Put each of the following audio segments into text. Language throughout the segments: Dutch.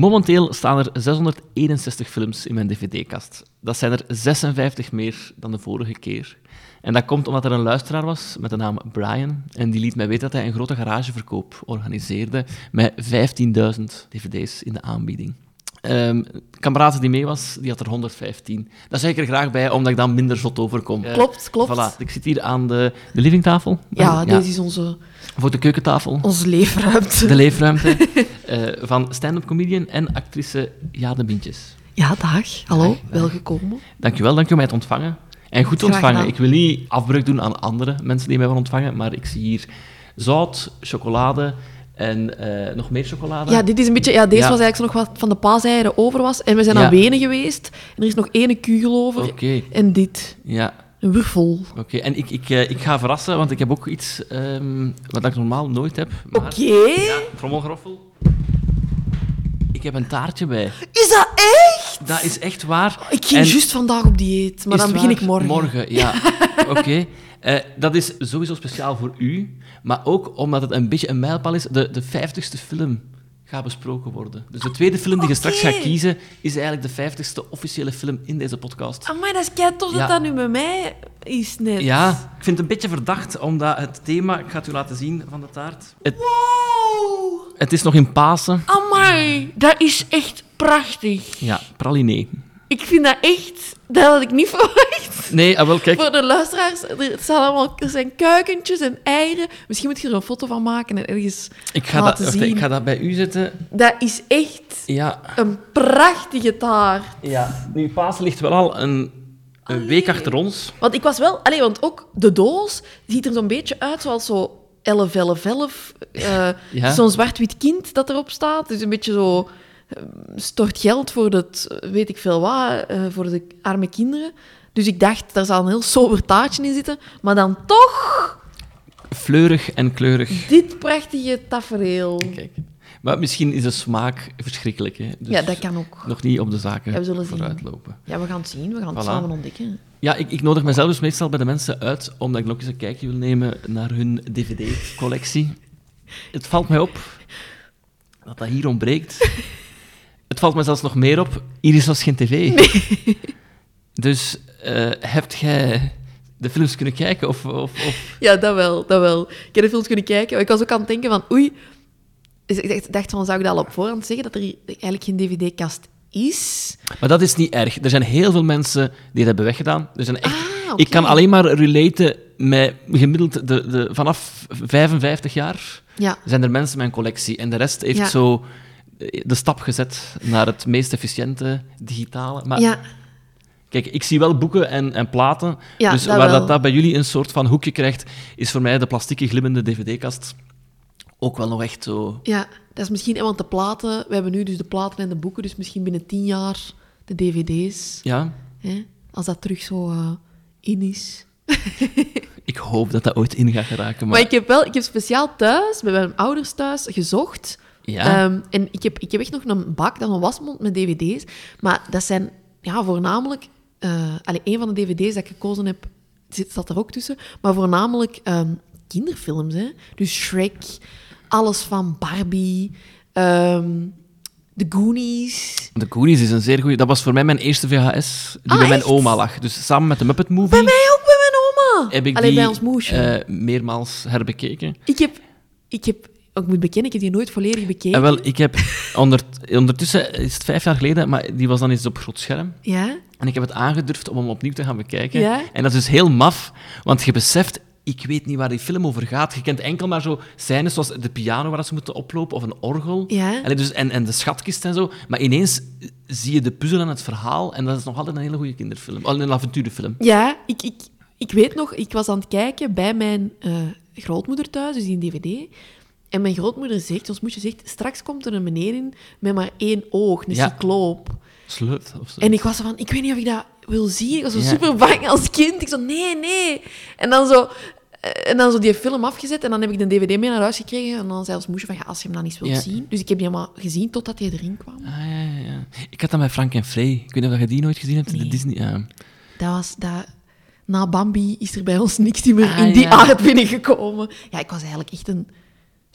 Momenteel staan er 661 films in mijn dvd-kast. Dat zijn er 56 meer dan de vorige keer. En dat komt omdat er een luisteraar was met de naam Brian. En die liet mij weten dat hij een grote garageverkoop organiseerde met 15.000 dvd's in de aanbieding. Um, kameraad die mee was, die had er 115. Daar zeg ik er graag bij, omdat ik dan minder zot overkom. Klopt, klopt. Voilà, ik zit hier aan de, de livingtafel. Ja, deze is onze... Voor de keukentafel. Onze leefruimte. De leefruimte. uh, van stand-up comedian en actrice Jade Bintjes. Ja, dag. Hallo, dag, dag. welgekomen. Dankjewel, dank u om mij te ontvangen. En goed ontvangen. Ik wil niet afbreuk doen aan andere mensen die mij willen ontvangen, maar ik zie hier zout, chocolade, en uh, nog meer chocolade. Ja, dit is een beetje... Ja, deze was eigenlijk nog wat van de paaseieren over was. En we zijn ja. aan Wenen geweest. En er is nog één kugel over. Okay. En dit. Ja. Een wuffel. Oké, en ik, ik, uh, ik ga verrassen, want ik heb ook iets um, wat ik normaal nooit heb. Oké. Okay. Ja, trommelgroffel. Ik heb een taartje bij. Is dat echt? Dat is echt waar. Ik ging en... juist vandaag op dieet, maar dan begin ik morgen. Morgen, ja. Oké. Uh, dat is sowieso speciaal voor u. Maar ook omdat het een beetje een mijlpaal is, de, de 50ste film gaat besproken worden. Dus de tweede film die je straks gaat kiezen, is eigenlijk de 50ste officiële film in deze podcast. Maar dat is kei tof dat dat nu bij mij is net. Ja, ik vind het een beetje verdacht, omdat het thema... Ik ga het u laten zien van de taart. Het, wow! Het is nog in Pasen. Amai, dat is echt prachtig. Ja, pralinee. Ik vind dat echt... Dat had ik niet verwacht. Nee, ah, wel, kijk. Voor de luisteraars, er, staan allemaal, er zijn kuikentjes en eieren. Misschien moet je er een foto van maken en ergens ik ga laten dat, zien. Ik ga dat bij u zetten. Dat is echt ja. een prachtige taart. Ja, nu Pasen ligt wel al een, een week achter ons. Want ik was wel... Allee, want ook de doos ziet er zo'n beetje uit zoals zo 11, 11, 11. Uh, ja. Zo'n zwart-wit kind dat erop staat. Dus een beetje zo stort geld voor het, weet ik veel wat, uh, voor de arme kinderen. Dus ik dacht, daar zal een heel sober taartje in zitten. Maar dan toch... Fleurig en kleurig. Dit prachtige tafereel. Kijk. Maar misschien is de smaak verschrikkelijk. Hè? Dus ja, dat kan ook. Nog niet op de zaken ja, we zullen vooruitlopen. Zien. Ja, we gaan het zien. We gaan het samen ontdekken. Ja, ik, ik nodig mezelf dus meestal bij de mensen uit, omdat ik nog eens een kijkje wil nemen naar hun dvd-collectie. Het valt mij op dat dat hier ontbreekt. Het valt me zelfs nog meer op, Iris was geen tv. Nee. Dus uh, hebt jij de films kunnen kijken? Of, of, of, Ja, dat wel, dat wel. Ik heb de films kunnen kijken. Maar ik was ook aan het denken van, oei... Dus ik dacht van, zou ik dat al op voorhand zeggen, dat er eigenlijk geen dvd-kast is? Maar dat is niet erg. Er zijn heel veel mensen die het hebben weggedaan. Er zijn echt... Ah, okay. Ik kan alleen maar relaten met gemiddeld de, de, vanaf 55 jaar ja. zijn er mensen in mijn collectie. En de rest heeft ja. zo de stap gezet naar het meest efficiënte digitale. Maar ja. kijk, ik zie wel boeken en, en platen. Ja, dus dat waar wel. dat, dat bij jullie een soort van hoekje krijgt, is voor mij de plastieke glimmende dvd-kast ook wel nog echt zo... Ja, dat is misschien... Want de platen... We hebben nu dus de platen en de boeken, dus misschien binnen tien jaar de dvd's. Ja. Hè? Als dat terug zo uh, in is. ik hoop dat dat ooit in gaat geraken. Maar, maar ik heb wel... Ik heb speciaal thuis, bij mijn ouders thuis, gezocht... Ja. Um, en ik heb, ik heb echt nog een bak, dan een wasmond met dvd's. Maar dat zijn ja, voornamelijk... Uh, allee, een van de dvd's dat ik gekozen heb, zit, zat er ook tussen. Maar voornamelijk um, kinderfilms. Hè? Dus Shrek, alles van Barbie... Um, de Goonies. De Goonies is een zeer goede. Dat was voor mij mijn eerste VHS die ah, bij mijn echt? oma lag. Dus samen met de Muppet Movie. Bij mij ook, bij mijn oma. Heb ik Allee, die bij ons moesje. Uh, meermaals herbekeken. Ik heb, ik heb ik moet bekennen, ik heb die nooit volledig bekeken. En wel, ik heb onder, ondertussen, is het vijf jaar geleden, maar die was dan eens op groot scherm. Ja? En ik heb het aangedurfd om hem opnieuw te gaan bekijken. Ja? En dat is dus heel maf, want je beseft, ik weet niet waar die film over gaat. Je kent enkel maar zo scènes zoals de piano waar ze moeten oplopen, of een orgel. Ja? Allee, dus, en, en de schatkist en zo. Maar ineens zie je de puzzel en het verhaal, en dat is nog altijd een hele goede kinderfilm. Oh, een avonturenfilm. Ja, ik, ik, ik weet nog, ik was aan het kijken bij mijn uh, grootmoeder thuis, dus die een dvd... En mijn grootmoeder zegt, ons moesje zegt, straks komt er een meneer in met maar één oog, een Ja. cycloop. Slut of zo. En ik was van, ik weet niet of ik dat wil zien. Ik was zo Ja. super bang als kind. Ik zo, nee, nee. En dan zo... En dan zo die film afgezet en dan heb ik de dvd mee naar huis gekregen. En dan zei ons moesje van, ja, als je hem dan eens wilt Ja. zien. Dus ik heb die helemaal gezien totdat hij erin kwam. Ah, ja, ja. Ik had dat met Frank en Frey. Ik weet niet of je die nooit gezien hebt. De Nee. Disney. Ja. Dat was... Dat, na Bambi is er bij ons niks meer Ah, in die aard binnengekomen. Ja, ik was eigenlijk echt een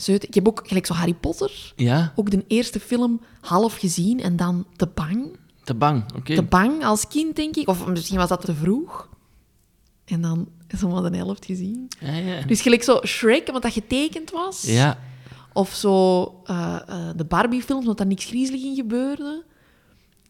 Ik heb ook gelijk zo Harry Potter, Ja, ook de eerste film half gezien en dan te bang. te bang. Oké. Te bang als kind, denk ik. Of misschien was dat te vroeg. En dan zomaar de helft gezien. Ja, ja. Dus gelijk zo Shrek, want dat getekend was. ja. Of zo eh, eh, de Barbie-films, want daar niks griezelig in gebeurde.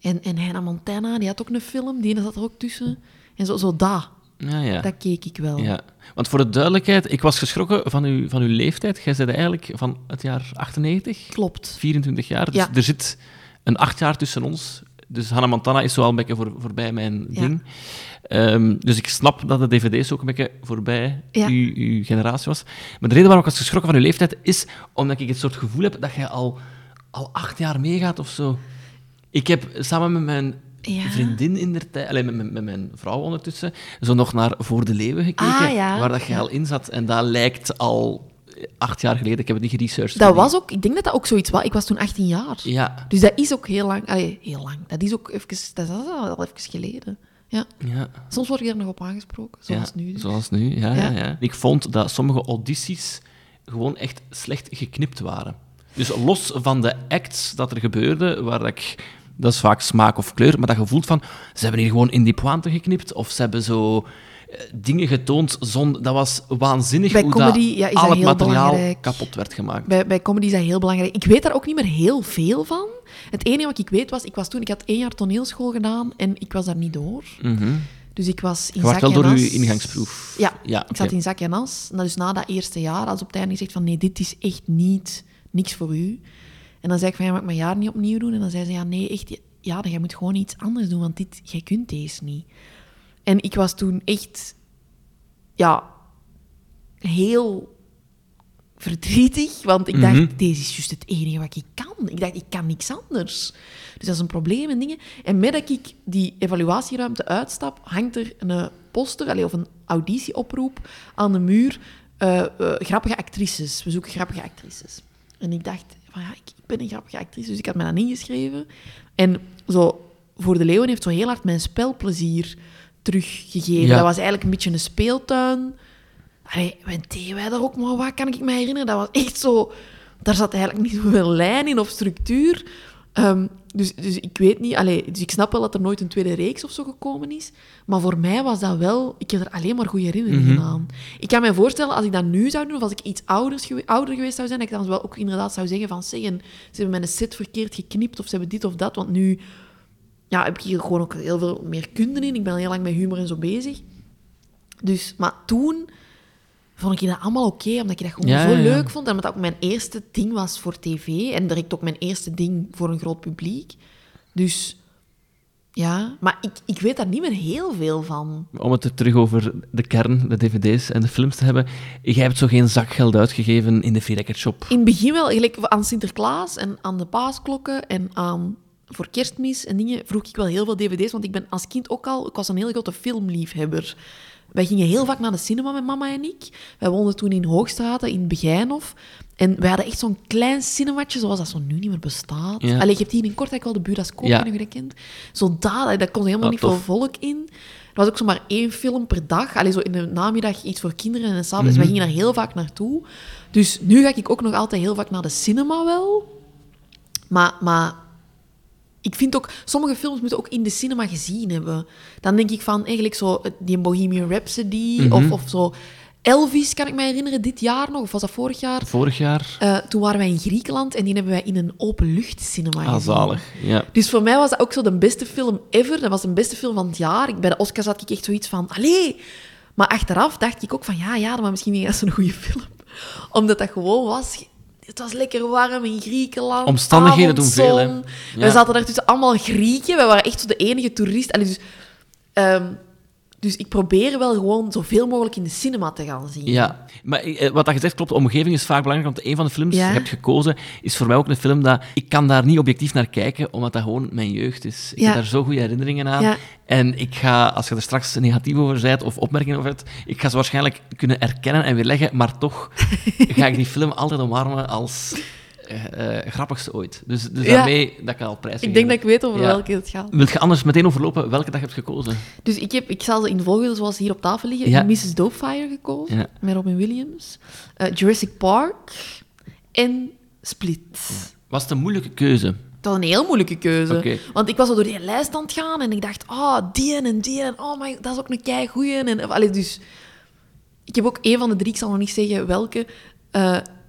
En, en Hannah Montana, die had ook een film, die zat er ook tussen. En zo, zo dat, ja, ja. dat keek ik wel. Ja, want voor de duidelijkheid, ik was geschrokken van uw, van uw leeftijd. Jij bent eigenlijk van het jaar 98, Klopt. 24 jaar. Dus Ja. er zit een acht jaar tussen ons. Dus Hannah Montana is zo al een beetje voor, voorbij mijn Ja. ding. Ehm, dus ik snap dat de dvd's ook een beetje voorbij Ja. uw, uw generatie was. Maar de reden waarom ik was geschrokken van uw leeftijd is omdat ik het soort gevoel heb dat jij al, al acht jaar meegaat of zo. Ik heb samen met mijn Ja. vriendin in der tijd, alleen met, met, met mijn vrouw ondertussen, zo nog naar Voor de Leeuwen gekeken, Ah, ja. waar dat jij al in zat. En dat lijkt al acht jaar geleden. Ik heb het niet geresearched. Dat was ook, ik denk dat dat ook zoiets was. Ik was toen 18 jaar. Ja, Dus dat is ook heel lang. Allee, heel lang. Dat is ook even, dat is al even geleden. Ja. ja. Soms word je er nog op aangesproken, zoals ja, nu. dus. Zoals nu, ja, ja. Ja. Ik vond dat sommige audities gewoon echt slecht geknipt waren. Dus los van de acts dat er gebeurde, waar dat ik... Dat is vaak smaak of kleur, maar dat je voelt van... Ze hebben hier gewoon in die pointe geknipt, of ze hebben zo eh, dingen getoond zonder... Dat was waanzinnig Bij hoe comedy, dat ja, is al dat het heel materiaal belangrijk. kapot werd gemaakt. Bij, bij comedy is dat heel belangrijk. Ik weet daar ook niet meer heel veel van. Het enige wat ik weet was, ik was toen, ik had één jaar toneelschool gedaan en ik was daar niet door. Mhm. Dus ik was in Je zak wel en door uw ingangsproef. Ja, Ja, ik zat in zak en as. En dus na dat eerste jaar, als op het einde gezegd van nee, dit is echt niet, niks voor u. En dan zei ik van ja, mag ik mijn jaar niet opnieuw doen? En dan zei ze ja, nee, echt, ja, dan jij moet gewoon iets anders doen, want dit, jij kunt deze niet. En ik was toen echt, ja, heel verdrietig, want ik dacht, Mhm. deze is juist het enige wat ik kan. Ik dacht, ik kan niks anders. Dus dat is een probleem en dingen. En met dat ik die evaluatieruimte uitstap, hangt er een poster, allee, of een auditieoproep aan de muur. eh, eh, grappige actrices. We zoeken grappige actrices. En ik dacht, van ja, ik, ik ben een grappige actrice, dus ik had me dan ingeschreven. En zo, Voor de Leeuwen heeft zo heel hard mijn spelplezier teruggegeven. Ja. Dat was eigenlijk een beetje een speeltuin. Allee, wat deden wij daar ook maar wat, kan ik me herinneren? Dat was echt zo... Daar zat eigenlijk niet zoveel lijn in of structuur. Ehm, dus, dus ik weet niet... Allee, dus ik snap wel dat er nooit een tweede reeks of zo gekomen is. Maar voor mij was dat wel... Ik heb er alleen maar goede herinneringen Mhm. aan. Ik kan me voorstellen, als ik dat nu zou doen, of als ik iets ouders ouder geweest zou zijn, dat ik dan wel ook inderdaad zou zeggen van... Zeg, en ze hebben mijn set verkeerd geknipt, of ze hebben dit of dat. Want nu ja, heb ik hier gewoon ook heel veel meer kunde in. Ik ben al heel lang met humor en zo bezig. Dus, maar toen vond ik dat allemaal oké, omdat ik dat gewoon Ja, zo ja, leuk vond. En omdat dat ook mijn eerste ding was voor tv. En direct ook mijn eerste ding voor een groot publiek. Dus ja, maar ik, ik weet daar niet meer heel veel van. Om het er terug over de kern, de dvd's en de films te hebben. Jij hebt zo geen zakgeld uitgegeven in de Free Shop. In het begin wel, gelijk aan Sinterklaas en aan de paasklokken en aan voor kerstmis en dingen vroeg ik wel heel veel dvd's, want ik ben als kind ook al, ik was een hele grote filmliefhebber. Wij gingen heel vaak naar de cinema met mama en ik. Wij woonden toen in Hoogstraten, in Begijnhof. En wij hadden echt zo'n klein cinematje, zoals dat zo nu niet meer bestaat. Ja. Allee, je hebt hier in Kortrijk wel de Budascoop, Ja. ja. je dat kent. Zo daar, daar kon helemaal Ah, niet veel volk in. Er was ook zomaar één film per dag. Allee, zo in de namiddag iets voor kinderen en s'avonds. Mhm. Wij gingen daar heel vaak naartoe. Dus nu ga ik ook nog altijd heel vaak naar de cinema wel. Maar, maar ik vind ook, sommige films moeten ook in de cinema gezien hebben. Dan denk ik van eigenlijk zo die Bohemian Rhapsody Mhm. of, of zo. Elvis kan ik me herinneren, dit jaar nog, of was dat vorig jaar? Vorig jaar. Eh, toen waren wij in Griekenland en die hebben wij in een openluchtcinema Ah, gezien. zalig. Ja. Dus voor mij was dat ook zo de beste film ever. Dat was de beste film van het jaar. Ik, bij de Oscars had ik echt zoiets van, allee. Maar achteraf dacht ik ook van, ja, ja, maar misschien was het een goede film. Omdat dat gewoon was... Het was lekker warm in Griekenland. Omstandigheden doen veel, hè. Ja. Wij zaten daar tussen allemaal Grieken. Wij waren echt zo de enige toerist. Allee, dus, ehm, dus ik probeer wel gewoon zoveel mogelijk in de cinema te gaan zien. Ja, maar eh, wat dat je zegt klopt, de omgeving is vaak belangrijk, want een van de films die Ja. je hebt gekozen is voor mij ook een film dat... Ik kan daar niet objectief naar kijken, omdat dat gewoon mijn jeugd is. Ik Ja. heb daar zo goede herinneringen aan. Ja. En ik ga, als je er straks negatief over bent of opmerkingen over hebt, ik ga ze waarschijnlijk kunnen erkennen en weerleggen, maar toch ga ik die film altijd omarmen als eh, eh, grappigste ooit. Dus, dus Ja. daarmee dat ik al prijs Ik denk dat ik weet over Ja. welke het gaat. Wilt je anders meteen overlopen welke dat je hebt gekozen? Dus ik, heb, ik zal ze in de volgorde zoals ze hier op tafel liggen. Ja. Mrs. Doubtfire gekozen, met Robin Williams. Eh, Jurassic Park. en Split. Was het een moeilijke keuze? Dat was een heel moeilijke keuze. Want ik was al door die lijst aan het gaan en ik dacht, ah, die en die en oh my, dat is ook een kei goeie. En, allee, dus, ik heb ook een van de drie, ik zal nog niet zeggen welke,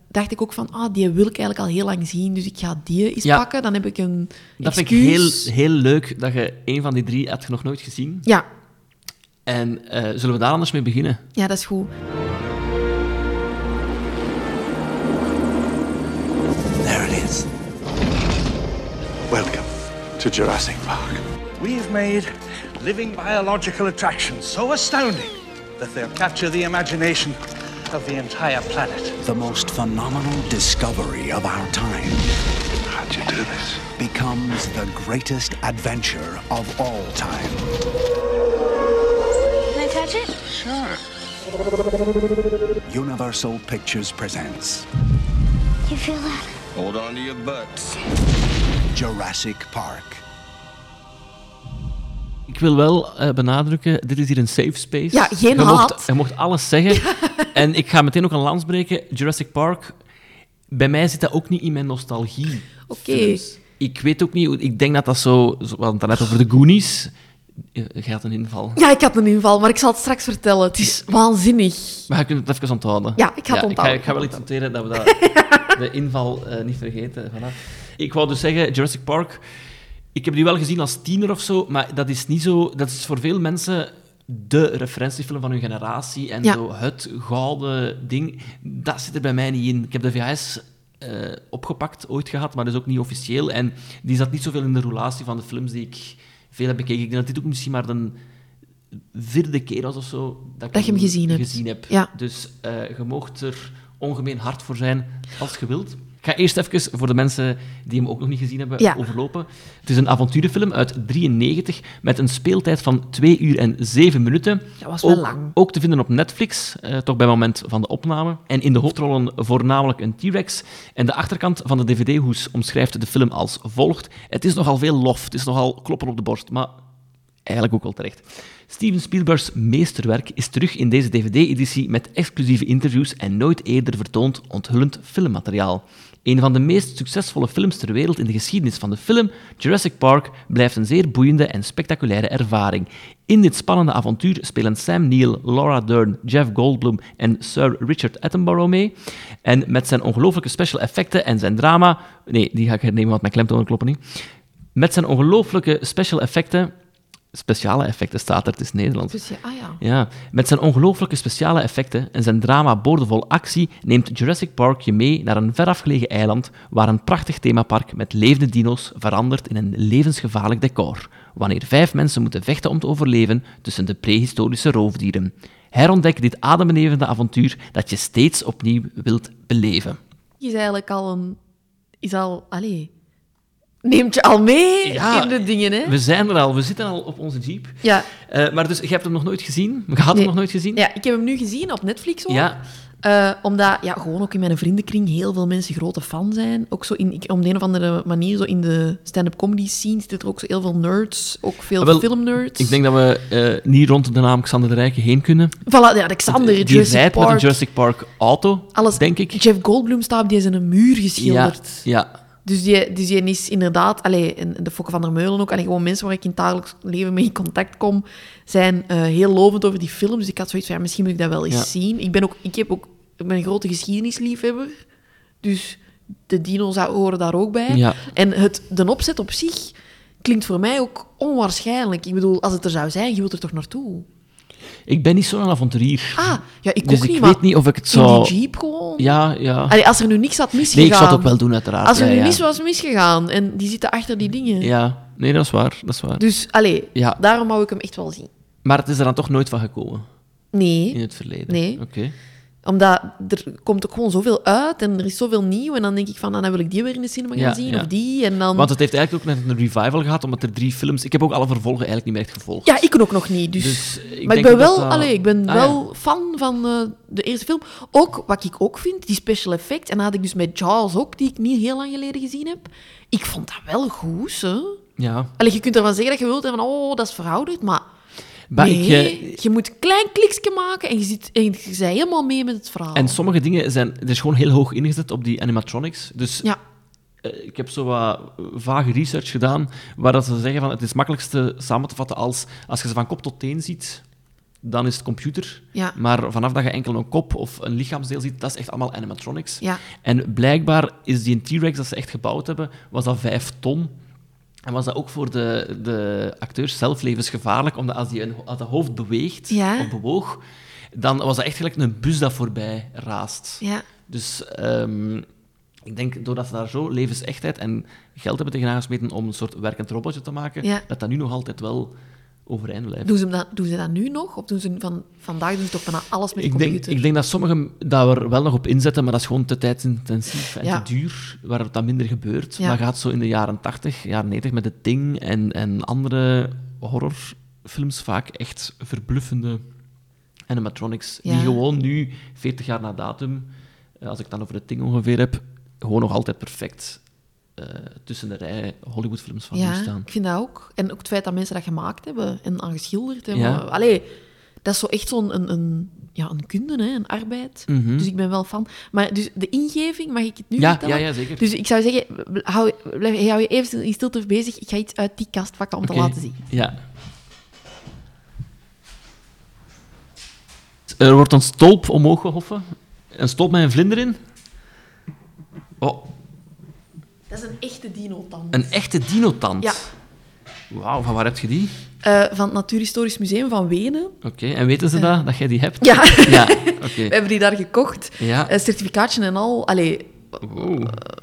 dacht ik ook van, ah, die wil ik eigenlijk al heel lang zien, dus ik ga die eens Ja. pakken. Dan heb ik een Dat vind ik heel, heel leuk dat je een van die drie hebt je nog nooit gezien. Ja, En eh, zullen we daar anders mee beginnen? ja, dat is goed. There it is. Welcome to Jurassic Park. We've made living biological attractions so astounding that they'll capture the imagination of the entire planet. The most phenomenal discovery of our time How'd you do this? becomes the greatest adventure of all time. Can I touch it? Sure. Universal Pictures presents You feel that? Hold on to your butts. Jurassic Park. Ik wil wel eh, benadrukken, dit is hier een safe space. Ja, geen je haat. Mocht, je mocht alles zeggen. en ik ga meteen ook een lans breken. Jurassic Park, bij mij zit dat ook niet in mijn nostalgie. Oké. films. Ik weet ook niet, ik denk dat dat zo... we hadden het net over de Goonies. Je je had een inval. Ja, ik had een inval, maar ik zal het straks vertellen. Het is waanzinnig. Maar je kunt het even onthouden. Ja, ik ga het Ik onthouden. ga, ik ga wel iets noteren dat we dat, de inval eh, niet vergeten. Voilà. Ik wou dus zeggen, Jurassic Park... Ik heb die wel gezien als tiener of zo, maar dat is niet zo... Dat is voor veel mensen de referentiefilm van hun generatie en Ja. zo het gouden ding. Dat zit er bij mij niet in. Ik heb de VHS eh, opgepakt, ooit gehad, maar dat is ook niet officieel. En die zat niet zoveel in de roulatie van de films die ik veel heb bekeken. Ik denk dat dit ook misschien maar de vierde keer was of zo dat ik Dat je hem gezien hebt. heb. Ja. Dus eh, je moogt er ongemeen hard voor zijn als je wilt. Ik ga eerst even voor de mensen die hem ook nog niet gezien hebben Ja. overlopen. Het is een avonturenfilm uit 93 met een speeltijd van 2 uur en 7 minuten. Dat was wel ook, lang. Ook te vinden op Netflix, eh, toch bij het moment van de opname. En in de hoofdrollen voornamelijk een T-Rex. En de achterkant van de DVD-hoes omschrijft de film als volgt. Het is nogal veel lof, het is nogal kloppen op de borst, maar eigenlijk ook wel terecht. Steven Spielberg's meesterwerk is terug in deze DVD-editie met exclusieve interviews en nooit eerder vertoond onthullend filmmateriaal. Een van de meest succesvolle films ter wereld in de geschiedenis van de film, Jurassic Park, blijft een zeer boeiende en spectaculaire ervaring. In dit spannende avontuur spelen Sam Neill, Laura Dern, Jeff Goldblum en Sir Richard Attenborough mee. En met zijn ongelooflijke special effecten en zijn drama... Nee, die ga ik hernemen, want mijn klemtonen kloppen niet. Met zijn ongelooflijke special effecten... Speciale effecten staat er, het is Nederlands. Dus ah ja. Ja, met zijn ongelooflijke speciale effecten en zijn drama boordevol actie neemt Jurassic Park je mee naar een verafgelegen eiland waar een prachtig themapark met levende dino's verandert in een levensgevaarlijk decor, wanneer vijf mensen moeten vechten om te overleven tussen de prehistorische roofdieren. Herontdek dit adembenemende avontuur dat je steeds opnieuw wilt beleven. is eigenlijk al een... Is al... Allee. Neemt je al mee Ja, in de dingen, hè? We zijn er al, we zitten al op onze jeep. Ja. Eh, maar dus, je hebt hem nog nooit gezien? Je had hem nog nooit gezien? Ja, ik heb hem nu gezien op Netflix ook. Ja. Eh, omdat ja, gewoon ook in mijn vriendenkring heel veel mensen grote fan zijn. Ook zo in, ik, om de een of andere manier, zo in de stand-up comedy scene zitten er ook zo heel veel nerds. Ook veel Ah, wel, filmnerds. Ik denk dat we eh, niet rond de naam Xander de Rijke heen kunnen. Voilà, ja, Alexander, die Jurassic rijdt met Park. een Jurassic Park auto, alles, denk ik. Jeff Goldblum staat op die zijn muur Ja, geschilderd. ja. Dus, die, dus die is inderdaad... Allee, en de Fokke van der Meulen ook. Allee, gewoon mensen waar ik in het dagelijks leven mee in contact kom, zijn eh, heel lovend over die film. Dus ik had zoiets van, ja, misschien moet ik dat wel eens Ja. zien. Ik ben ook... Ik, heb ook, ik ben een grote geschiedenisliefhebber. Dus de dino's horen daar ook bij. Ja. En het, de opzet op zich klinkt voor mij ook onwaarschijnlijk. Ik bedoel, als het er zou zijn, je wilt er toch naartoe? Ik ben niet zo'n avonturier. Ah, ja, ik dus ook ik niet, weet maar niet of ik het in zou... die jeep gewoon. Ja, ja. Allee, als er nu niks had misgegaan... Nee, ik zou het ook wel doen, uiteraard. Als er ja, nu ja. niets was misgegaan en die zitten achter die dingen. Ja, nee, dat is waar. Dat is waar. Dus, allee, Ja. daarom wou ik hem echt wel zien. Maar het is er dan toch nooit van gekomen, in Nee, het verleden? Nee. Oké. Omdat er komt ook gewoon zoveel uit en er is zoveel nieuw. En dan denk ik van, ah, dan wil ik die weer in de cinema gaan Ja, zien, ja. of die. En dan... Want het heeft eigenlijk ook net een revival gehad, omdat er drie films... Ik heb ook alle vervolgen eigenlijk niet meer echt gevolgd. Ja, ik ook nog niet. Dus... Dus ik maar ik ben wel, dat allee, ik ben Ah, wel fan van eh, de eerste film. Ook, wat ik ook vind, die special effect. En dat had ik dus met Jaws ook, die ik niet heel lang geleden gezien heb. Ik vond dat wel goed, hè. Ja. Allee, je kunt ervan zeggen dat je wilt, en van, oh, dat is verouderd, maar... Maar ik, je moet een klein kliksje maken en je, zit, en je bent helemaal mee met het verhaal. en sommige dingen zijn... Het is gewoon heel hoog ingezet op die animatronics. Dus Ja, eh, ik heb zo wat vage research gedaan, waar dat ze zeggen van het is het makkelijkste samen te vatten als als je ze van kop tot teen ziet, dan is het computer. Ja. Maar vanaf dat je enkel een kop of een lichaamsdeel ziet, dat is echt allemaal animatronics. Ja. En blijkbaar is die T-Rex dat ze echt gebouwd hebben, was dat vijf ton. En was dat ook voor de, de acteurs zelf levensgevaarlijk, omdat als die een, als dat hoofd beweegt Ja. of bewoog, dan was dat echt gelijk een bus dat voorbij raast. ja. Dus ehm, ik denk, doordat ze daar zo levensechtheid en geld hebben tegenaan gesmeten om een soort werkend robotje te maken, Ja. dat dat nu nog altijd wel overeind blijft. Doen, ze dat, doen ze dat nu nog? Of doen ze van, vandaag doen ze toch bijna alles met de Ik denk, computer? ik denk dat sommigen daar er wel nog op inzetten, maar dat is gewoon te tijdsintensief en Ja. te duur, waar het dan minder gebeurt. Ja. Maar gaat zo in de jaren 80, jaren 90 met The Thing en, en andere horrorfilms vaak echt verbluffende animatronics, Ja. die gewoon nu, 40 jaar na datum, eh, als ik het dan over The Thing ongeveer heb, gewoon nog altijd perfect eh, tussen de rij Hollywoodfilms van nu ja, staan. ik vind dat ook. En ook het feit dat mensen dat gemaakt hebben en aangeschilderd hebben. Ja. Allee, dat is zo echt zo'n een, een, ja, een kunde, hè, een arbeid. Mhm. Dus ik ben wel fan. Maar dus de ingeving, mag ik het nu Ja, vertellen? ja, ja, zeker. Dus ik zou zeggen, hou, blijf, hou je even in stilte bezig. Ik ga iets uit die kast pakken om te laten zien. Ja. Er wordt een stolp omhoog gehoffen. Een stolp met een vlinder in. Oh, Dat is een echte dino-tand. een echte dinotand. Ja. Wauw, van waar heb je die? Eh, van het Natuurhistorisch Museum van Wenen. Oké, en weten ze dat, dat jij die hebt? Ja, Ja, oké. we hebben die daar gekocht. Ja. Eh, certificaatje en al. Allee, eh,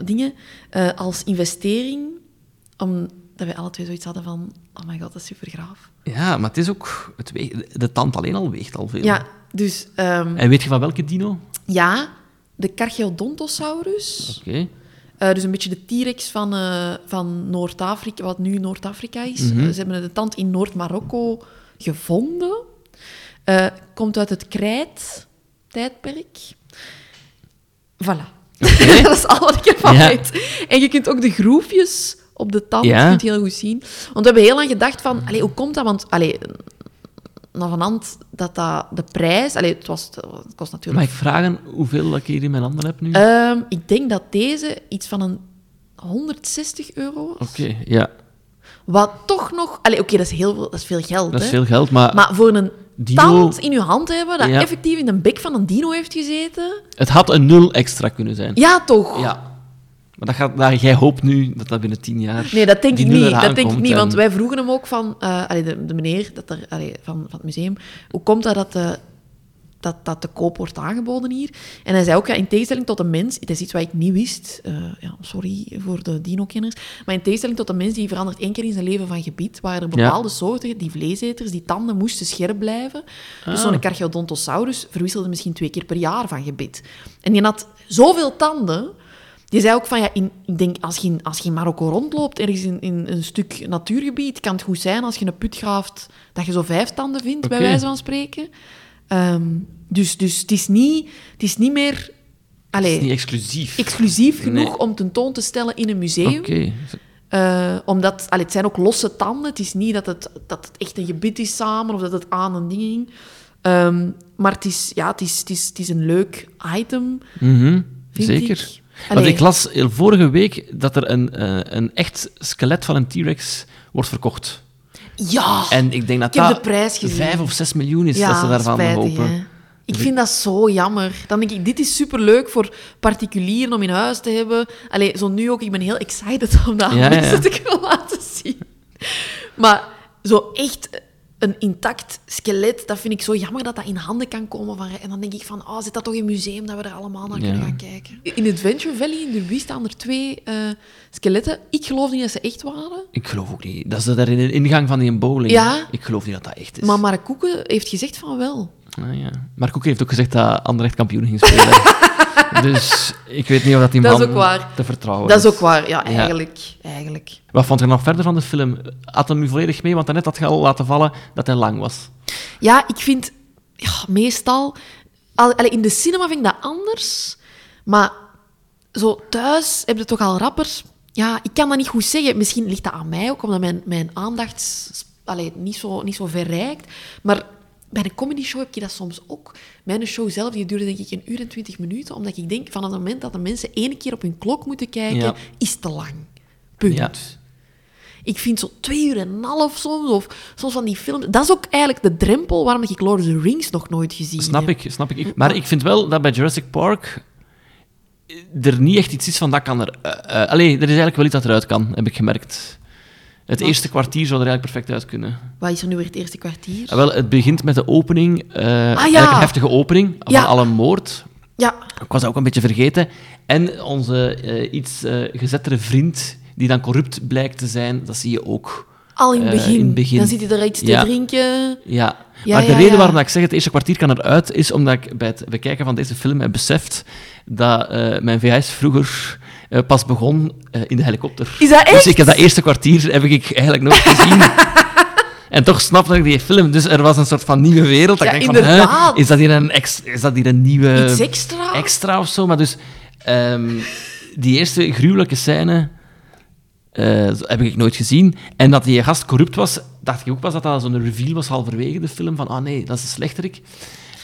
dingen. eh, als investering. Omdat wij alle twee zoiets hadden van... Oh my god, dat is super graaf. Ja, maar het is ook... Het weegt- de tand alleen al weegt al veel. Ja, dus... ehm, En weet je van welke dino? ja, de Carcharodontosaurus. Oké. Eh, dus een beetje de T-rex van, eh, van Noord-Afrika, wat nu Noord-Afrika is. Mhm. Eh, ze hebben de tand in Noord-Marokko gevonden. Komt uit het krijt-tijdperk. Voilà. dat is al wat ik ervan Ja. weet. En je kunt ook de groefjes op de tand Ja. kunt heel goed zien. Want we hebben heel lang gedacht van, allee, hoe komt dat? Want allee, van hand dat, dat de prijs... Allee, het, was, het kost natuurlijk Mag ik vragen hoeveel dat ik hier in mijn handen heb nu? Ehm, ik denk dat deze iets van een 160 euro was. Oké, ja. Wat toch nog... Allee, oké, dat is heel veel, dat is veel geld, Dat is veel geld, maar, Maar voor een Dino- tand in je hand hebben, dat Ja. effectief in de bek van een dino heeft gezeten... het had een nul extra kunnen zijn. Ja, toch? Ja. Maar dat gaat, dat, jij hoopt nu dat dat binnen tien jaar... Nee, dat denk ik niet. Dat denk ik niet, want wij vroegen hem ook van... eh, allee, de, de meneer dat er, allee, van, van het museum... Hoe komt dat dat, de, dat dat te koop wordt aangeboden hier? En hij zei ook, ja, in tegenstelling tot een mens... Het is iets wat ik niet wist. eh, ja, sorry voor de dino-kenners. Maar in tegenstelling tot een mens die verandert één keer in zijn leven van gebied, waren er Ja. bepaalde soorten, die vleeseters, die tanden moesten scherp blijven. Dus Ah. zo'n Carcharodontosaurus verwisselde misschien twee keer per jaar van gebit. En die had zoveel tanden... Die zei ook van, ja, in, ik denk, als je, in, als je in Marokko rondloopt, ergens in, in een stuk natuurgebied, kan het goed zijn als je een put graaft, dat je zo vijf tanden vindt, bij wijze van spreken. Ehm, dus, dus het is niet, het is niet meer Het is niet exclusief. exclusief genoeg Nee. om tentoon te stellen in een museum. Oké. Eh, omdat, allee, het zijn ook losse tanden. Het is niet dat het, dat het echt een gebit is samen of dat het aan een ding ging. Ehm, maar het is, ja, het, is, het, is, het is een leuk item, vind Zeker. ik. Want Allee. ik las vorige week dat er een, eh, een echt skelet van een T-Rex wordt verkocht. Ja! En ik denk dat Ik dat de prijs gezien. vijf of zes miljoen is dat ze daarvan spijtig, hopen. hè. Ik vind dat zo jammer. Dan denk ik, dit is superleuk voor particulieren om in huis te hebben. Allee, zo nu ook, ik ben heel excited om dat ja. te kunnen laten zien. Maar zo echt een intact skelet, dat vind ik zo jammer dat dat in handen kan komen. Van, en dan denk ik van, oh, zit dat toch in een museum dat we er allemaal naar kunnen Ja. gaan kijken. In Adventure Valley in Derby staan er twee eh, skeletten. Ik geloof niet dat ze echt waren. Ik geloof ook niet. Dat is daar in de ingang van die bowling. Ja. Ik geloof niet dat dat echt is. Maar Mark Koeken heeft gezegd van wel. Ah, ja. Maar Koek heeft ook gezegd dat Anderlecht kampioen ging spelen. dus ik weet niet of dat die Dat man is ook waar. te vertrouwen Dat is ook waar, ja, Ja. eigenlijk. eigenlijk. Wat vond je nog verder van de film? Had hem nu volledig mee? Want daarnet had je al laten vallen dat hij lang was. Ja, ik vind ja, meestal... al- in de cinema vind ik dat anders. Maar zo thuis heb je toch al rapper... Ja, ik kan dat niet goed zeggen. Misschien ligt dat aan mij ook, omdat mijn, mijn allee, niet, zo, niet zo verrijkt. Maar bij een comedy show heb je dat soms ook. Mijn show zelf die duurde denk ik een uur en twintig minuten, omdat ik denk van het moment dat de mensen één keer op hun klok moeten kijken, Ja. is te lang. Punt. Ja. Ik vind zo twee uur en een half soms, of soms van die films... Dat is ook eigenlijk de drempel waarom ik Lord of the Rings nog nooit gezien Snap heb. ik, snap ik. Maar ik vind wel dat bij Jurassic Park er niet echt iets is van dat kan er... eh, eh, allee, er is eigenlijk wel iets dat eruit kan, heb ik gemerkt. Het Wat? eerste kwartier zou er eigenlijk perfect uit kunnen. Wat is er nu weer het eerste kwartier? Ah, wel, het begint met de opening. eh Ah, Eigenlijk een heftige opening van Ja. al een moord. Ja, Ik was dat ook een beetje vergeten. En onze eh, iets eh, gezettere vriend, die dan corrupt blijkt te zijn, dat zie je ook. al in het begin. in begin. Dan zit hij er iets te Ja. drinken. Ja, Ja, maar de ja, reden ja. waarom ik zeg het eerste kwartier kan eruit, is omdat ik bij het bekijken van deze film heb beseft dat mijn VHS vroeger eh, pas begon eh, in de helikopter. Is dat Dus echt? ik heb dat eerste kwartier heb ik eigenlijk nooit gezien. en toch snapte ik die film. Dus er was een soort van nieuwe wereld. Dat Ja, ik denk van, hè, inderdaad. is dat hier een, ex, is dat hier een nieuwe... Iets extra? extra of zo. Maar dus, ehm, die eerste gruwelijke scène eh, heb ik nooit gezien. En dat die gast corrupt was, dacht ik ook pas dat dat zo'n reveal was halverwege de film. Van, ah nee, dat is een slechterik.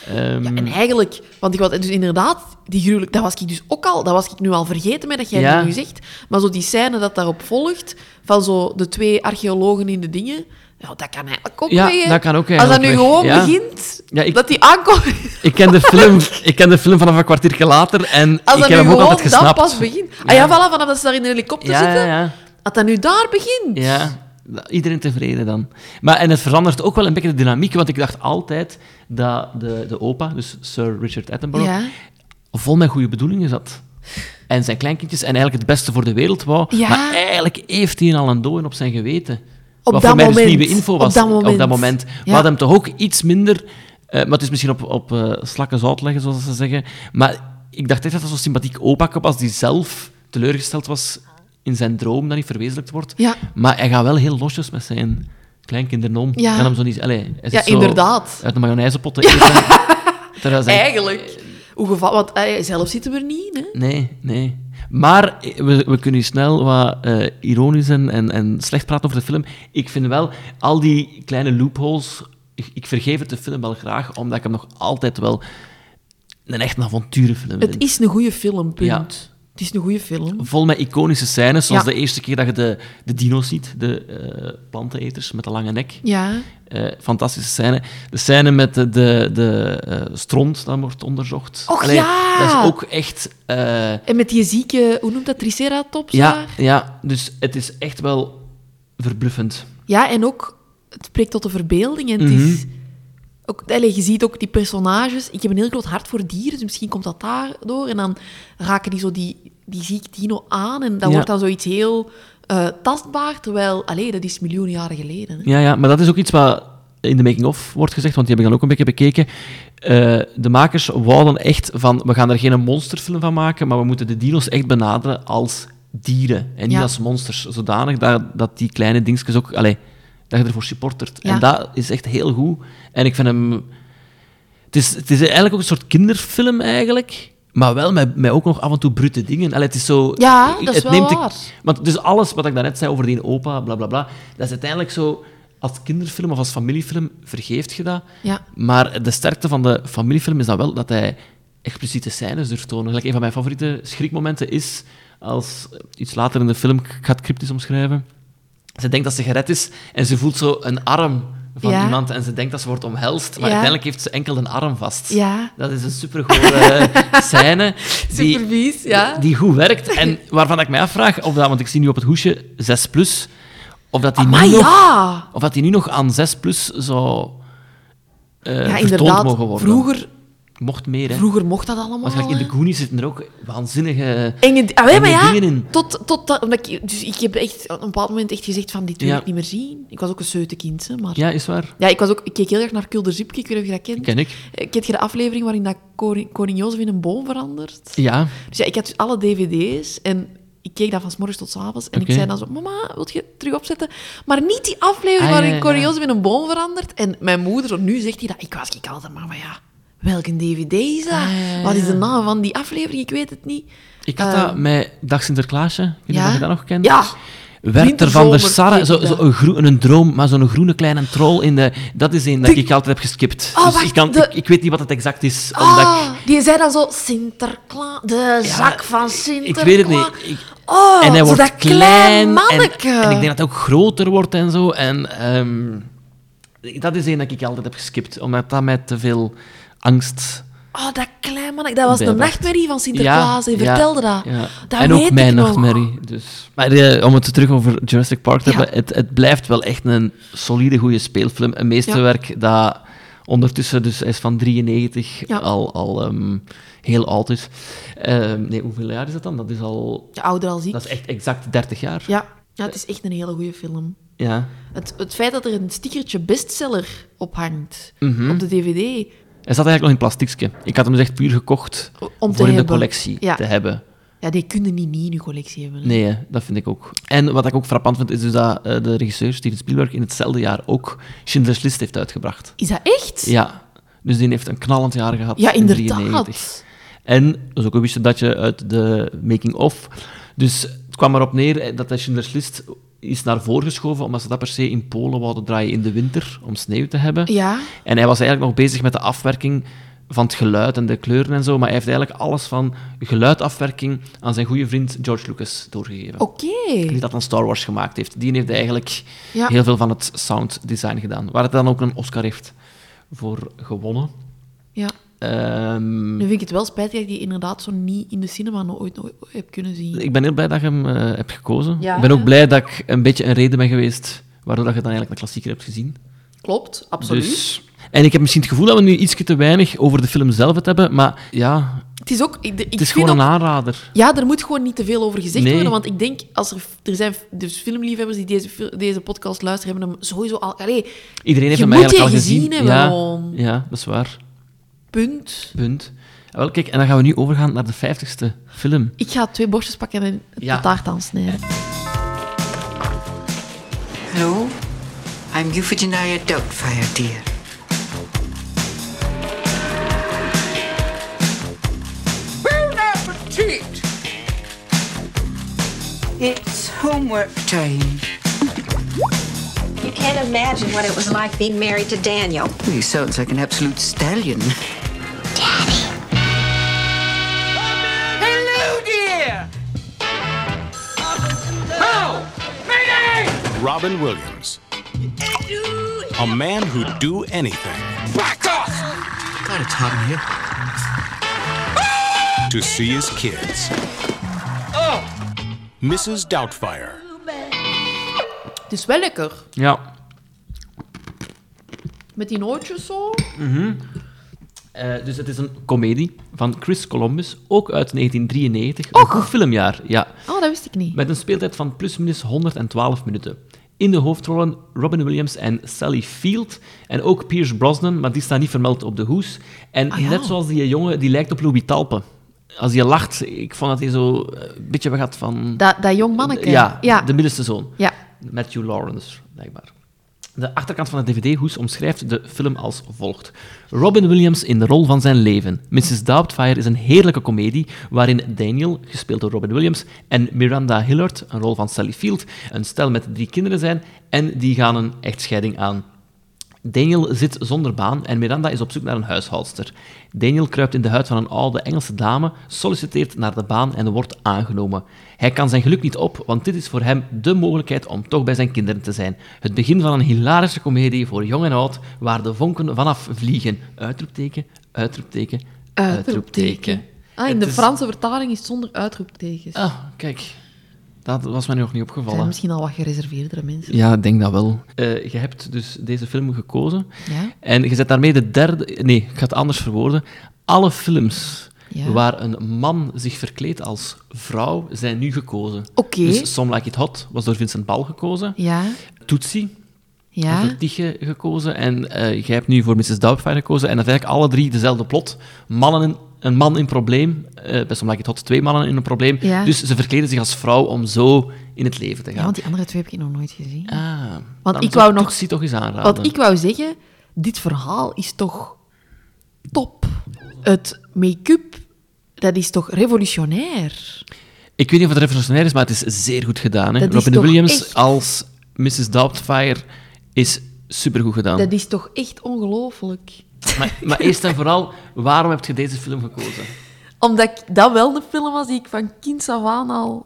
Ehm, Ja, en eigenlijk, want ik was dus inderdaad, die gruwelijk, dat was ik dus ook al, dat was ik nu al vergeten met dat jij Ja. nu zegt. Maar zo die scène dat daarop volgt, van zo de twee archeologen in de dingen, ja, dat kan eigenlijk ook Ja, dat kan ook Als dat nu weg. gewoon Ja. begint, Ja, ik- dat die aankomt, ik, ken de film, ik ken de film vanaf een kwartiertje later en als ik dat heb hem ook gewoon altijd dat gesnapt. pas begint. Ah ja, voilà, vanaf dat ze daar in de helikopter zitten, ja, ja. dat dat nu daar begint. Ja, iedereen tevreden dan. Maar, en het verandert ook wel een beetje de dynamiek, want ik dacht altijd dat de, de opa, dus Sir Richard Attenborough, Ja. vol met goede bedoelingen zat. En zijn kleinkindjes en eigenlijk het beste voor de wereld wou. Ja. Maar eigenlijk heeft hij al een dooi op zijn geweten. Op Wat dat voor mij moment. dus nieuwe info Op was dat moment. moment. We Ja. hadden hem toch ook iets minder... eh, maar het is misschien op, op eh, slakken zout leggen, zoals ze zeggen. Maar ik dacht echt dat dat zo'n sympathiek opa was die zelf teleurgesteld was in zijn droom dat niet verwezenlijkt wordt. Ja. Maar hij gaat wel heel losjes met zijn kleinkinderen om. Ja. Kan hem zo niet... Allee, hij Ja, zo inderdaad. Uit de mayonaisepot te eten. Eigenlijk. Hoe geval, want eh, zelf zitten we er niet, hè. Nee, nee. Maar eh, we, we kunnen snel wat eh, ironisch en, en, en slecht praten over de film. Ik vind wel, al die kleine loopholes... Ik, ik vergeef het de film wel graag, omdat ik hem nog altijd wel een echt avonturenfilm Het vind. is een goede film, punt. Ja. Het is een goede film. Vol met iconische scènes, zoals Ja. de eerste keer dat je de, de dino's ziet, de eh, planteneters met de lange nek. Ja. Eh, fantastische scène. De scène met de, de, de eh, stront dat wordt onderzocht. Och, Allee, ja! Dat is ook echt... En met die zieke, hoe noemt dat, triceratops ja, daar? ja, dus het is echt wel verbluffend. Ja, en ook, het spreekt tot de verbeelding. En het Mhm. is ook, allee, je ziet ook die personages. Ik heb een heel groot hart voor dieren, dus misschien komt dat daardoor. En dan raken die zo die, die zieke dino aan. En dat Ja. wordt dan zoiets heel eh, tastbaar. Terwijl, allee, dat is miljoenen jaren geleden. Hè. Ja, ja, maar dat is ook iets wat in de making-of wordt gezegd, want die heb ik dan ook een beetje bekeken. Eh, de makers wouden echt van, we gaan er geen monsterfilm van maken, maar we moeten de dino's echt benaderen als dieren en niet Ja. als monsters. Zodanig dat, dat die kleine dingetjes ook, allee, dat je ervoor supportert. Ja. En dat is echt heel goed. En ik vind hem... Het is, het is eigenlijk ook een soort kinderfilm, eigenlijk. Maar wel met, met ook nog af en toe brute dingen. Allee, het is zo... Ja, dat is het wel neemt waar. want dus alles wat ik daarnet zei over die opa, bla bla bla, dat is uiteindelijk zo... Als kinderfilm of als familiefilm vergeeft je dat. Ja. Maar de sterkte van de familiefilm is dan wel dat hij expliciete scènes durft tonen. Gelijk, een van mijn favoriete schrikmomenten is als iets later in de film, ik ga het cryptisch omschrijven. Ze denkt dat ze gered is en ze voelt zo een arm van Ja. iemand en ze denkt dat ze wordt omhelst, maar Ja. uiteindelijk heeft ze enkel een arm vast. Ja. Dat is een supergoeie scène die, Supervies, ja. die goed werkt en waarvan ik mij afvraag of dat, want ik zie nu op het hoesje 6 plus, of dat die nu nog, of dat die nu nog aan 6 plus zou eh Ja, inderdaad. mogen worden. Vroeger, Mocht meer, hè. vroeger mocht dat allemaal. Gelijk in de. Goonies zitten er ook waanzinnige... Enge, ah, maar ja, dingen in. tot, tot dat, omdat ik, dus ik heb echt op een bepaald moment echt gezegd van, dit wil Ja. ik niet meer zien. Ik was ook een zeutekind, hè, maar... Ja. Ja, is waar. ik, was ook, ik keek heel erg naar Kulder Zipke, ik weet niet of je dat kent. Ken ik. Eh, Kent je de aflevering waarin dat koning, koning Jozef in een boom verandert? Ja. Dus ja, ik had dus alle dvd's en ik keek dat van 's morgens tot 's avonds. En ik zei dan zo, mama, wil je terug opzetten? Maar niet die aflevering Ah, ja, waarin ja, ja. Jozef in een boom verandert. En mijn moeder, zo nu zegt hij dat. Ik was ik altijd, maar, maar ja, welke dvd is dat? Ah, ja, ja, Wat is de naam van die aflevering? Ik weet het niet. Ik had Ehm, dat met Dag Sinterklaasje. Ik weet niet ja? of je dat nog kent. Ja. Werther van der Sarre, zo, ik zo een, groen, een droom, maar zo'n groene kleine troll in de... Dat is een dat De- ik altijd heb geskipt. Oh, dus wacht, ik, kan, de- ik, ik weet niet wat het exact is. Omdat ik, Ah, die zei dan zo, Sinterklaas, de zak van ik Sinterklaas. weet het niet. Ik- Oh, en hij zo wordt dat klein. klein en, ik denk dat hij ook groter wordt en zo. En ehm, dat is een dat ik altijd heb geskipt, omdat dat mij te veel angst... Oh, dat klein manneke. Dat was de nachtmerrie van Sinterklaas. Hij vertelde dat. ja. dat en weet ook mijn nog. nachtmerrie. Dus. Maar eh, om het terug over Jurassic Park te Ja. hebben, het, het blijft wel echt een solide, goede speelfilm. Een meesterwerk dat ondertussen, dus hij is van 93, Ja. al, al ehm, heel oud is. Ehm, nee, hoeveel jaar is dat dan? Dat is al... Ja, ouder als ik. Dat is echt exact 30 jaar. Ja. ja, het is echt een hele goede film. Ja. Het, het feit dat er een stickertje bestseller op hangt, Mhm. op de dvd, Hij zat eigenlijk nog in plastiekje. Ik had hem dus echt puur gekocht om voor in de collectie Ja. te hebben. ja, die kun je niet, niet in je collectie hebben. hè. Nee, dat vind ik ook. En wat ik ook frappant vind, is dus dat eh, de regisseur Steven Spielberg in hetzelfde jaar ook Schindler's List heeft uitgebracht. Is dat echt? Ja, dus die heeft een knallend jaar gehad. Ja, in inderdaad. 93. En, dat is ook een wist dat je uit de making-of. Dus het kwam erop neer eh, dat de Schindler's List is naar voren geschoven, omdat ze dat per se in Polen wouden draaien in de winter, om sneeuw te hebben. Ja. En hij was eigenlijk nog bezig met de afwerking van het geluid en de kleuren en zo, maar hij heeft eigenlijk alles van geluidafwerking aan zijn goede vriend George Lucas doorgegeven. Oké. Die dat aan Star Wars gemaakt heeft. Die heeft eigenlijk Ja. heel veel van het sound design gedaan. Waar het dan ook een Oscar heeft voor gewonnen. Ja. Ehm, Nu vind ik het wel spijtig dat ik die inderdaad zo niet in de cinema nog ooit nog heb kunnen zien. ik ben heel blij dat je hem eh, hebt gekozen. Ja. Ik ben ook blij dat ik een beetje een reden ben geweest waardoor dat je dan eigenlijk een klassieker hebt gezien. Klopt, absoluut. Dus, en ik heb misschien het gevoel dat we nu iets te weinig over de film zelf het hebben, maar ja, Het is ook... Ik, ik het is vind gewoon een ook- aanrader. Ja, er moet gewoon niet te veel over gezegd Nee. worden, want ik denk, als er, er zijn dus filmliefhebbers die deze, deze podcast luisteren, hebben hem sowieso al... Allee, Iedereen heeft Je hem eigenlijk al gezien gezien. hebben ja, gewoon. ja, dat is waar. Punt. Punt. Wel, kijk, en dan gaan we nu overgaan naar de vijftigste film. Ik ga twee borstjes pakken en Ja. de taart aansnijden. Hello, I'm Euphigenia Doubtfire, dear. Bon appetit! It's homework time. You can't imagine what it was like being married to Daniel. He sounds like an absolute stallion. Robin Williams. A man who'd do anything Back off! God, it's hot in here. to see his kids. Oh! Mrs. Doubtfire. Het is wel lekker. Ja. Met die nootjes zo. Eh, dus het is een komedie van Chris Columbus, ook uit 1993. Een goed filmjaar, ja. Oh, dat wist ik niet. Met een speeltijd van plusminus 112 minuten. In de hoofdrollen Robin Williams en Sally Field. En ook Pierce Brosnan, maar die staat niet vermeld op de hoes. En Ah, ja. net zoals die jongen, die lijkt op Louis Talpe. Als hij lacht, ik vond dat hij zo eh, een beetje wat van... Dat, dat jong manneke. Ja, ja. de middelste zoon. Ja. Matthew Lawrence, blijkbaar. De achterkant van de dvd-hoes omschrijft de film als volgt. Robin Williams in de rol van zijn leven. Mrs. Doubtfire is een heerlijke komedie waarin Daniel, gespeeld door Robin Williams, en Miranda Hillard, een rol van Sally Field, een stel met drie kinderen zijn en die gaan een echtscheiding aan. Daniel zit zonder baan en Miranda is op zoek naar een huishoudster. Daniel kruipt in de huid van een oude Engelse dame, solliciteert naar de baan en wordt aangenomen. Hij kan zijn geluk niet op, want dit is voor hem de mogelijkheid om toch bij zijn kinderen te zijn. Het begin van een hilarische komedie voor jong en oud, waar de vonken vanaf vliegen. Uitroepteken, uitroepteken, uitroepteken. Ah, in Het de is- Franse vertaling is het zonder uitroeptekens. Ah, kijk. Dat was mij nog niet zijn opgevallen. misschien al wat gereserveerdere mensen. Ja, ik denk dat wel. Eh, je hebt dus deze film gekozen. Ja. En je zet daarmee de derde... Nee, ik ga het anders verwoorden. Alle films Ja. waar een man zich verkleedt als vrouw zijn nu gekozen. Oké. Dus Some Like It Hot was door Vincent Bal gekozen. Ja. Tootsie Ja. voor Tige gekozen. En eh jij hebt nu voor Mrs. Doubtfire gekozen. En dat is eigenlijk alle drie dezelfde plot. Mannen een man in probleem. eh bij Some Like It Hot twee mannen in een probleem. Ja. Dus ze verkleden zich als vrouw om zo in het leven te Ja, gaan. want die andere twee heb ik nog nooit gezien. Ah, Want ik wou nog- toch eens aanraden. Wat ik wou zeggen, dit verhaal is toch top. Het make-up, dat is toch revolutionair? Ik weet niet of het revolutionair is, maar het is zeer goed gedaan. Hè? Robin Williams echt- als Mrs. Doubtfire is supergoed gedaan. Dat is toch echt ongelooflijk. Maar, maar eerst en vooral, waarom heb je deze film gekozen? Omdat ik, dat wel de film was die ik van kinds af aan al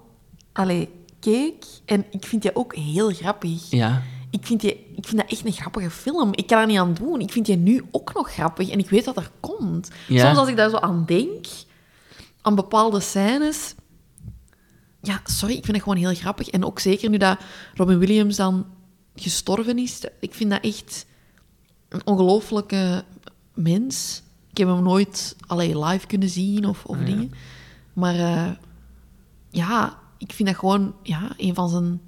allee, keek. En ik vind die ook heel grappig. Ja. Ik vind, die, ik vind dat echt een grappige film. Ik kan er niet aan doen. Ik vind die nu ook nog grappig. En ik weet wat er komt. Ja. Soms als ik daar zo aan denk, aan bepaalde scènes... Ja, sorry, ik vind het gewoon heel grappig. En ook zeker nu dat Robin Williams dan gestorven is. Ik vind dat echt een ongelooflijke mens. Ik heb hem nooit allee, live kunnen zien of, of dingen. Maar eh, ja, ik vind dat gewoon ja, een van zijn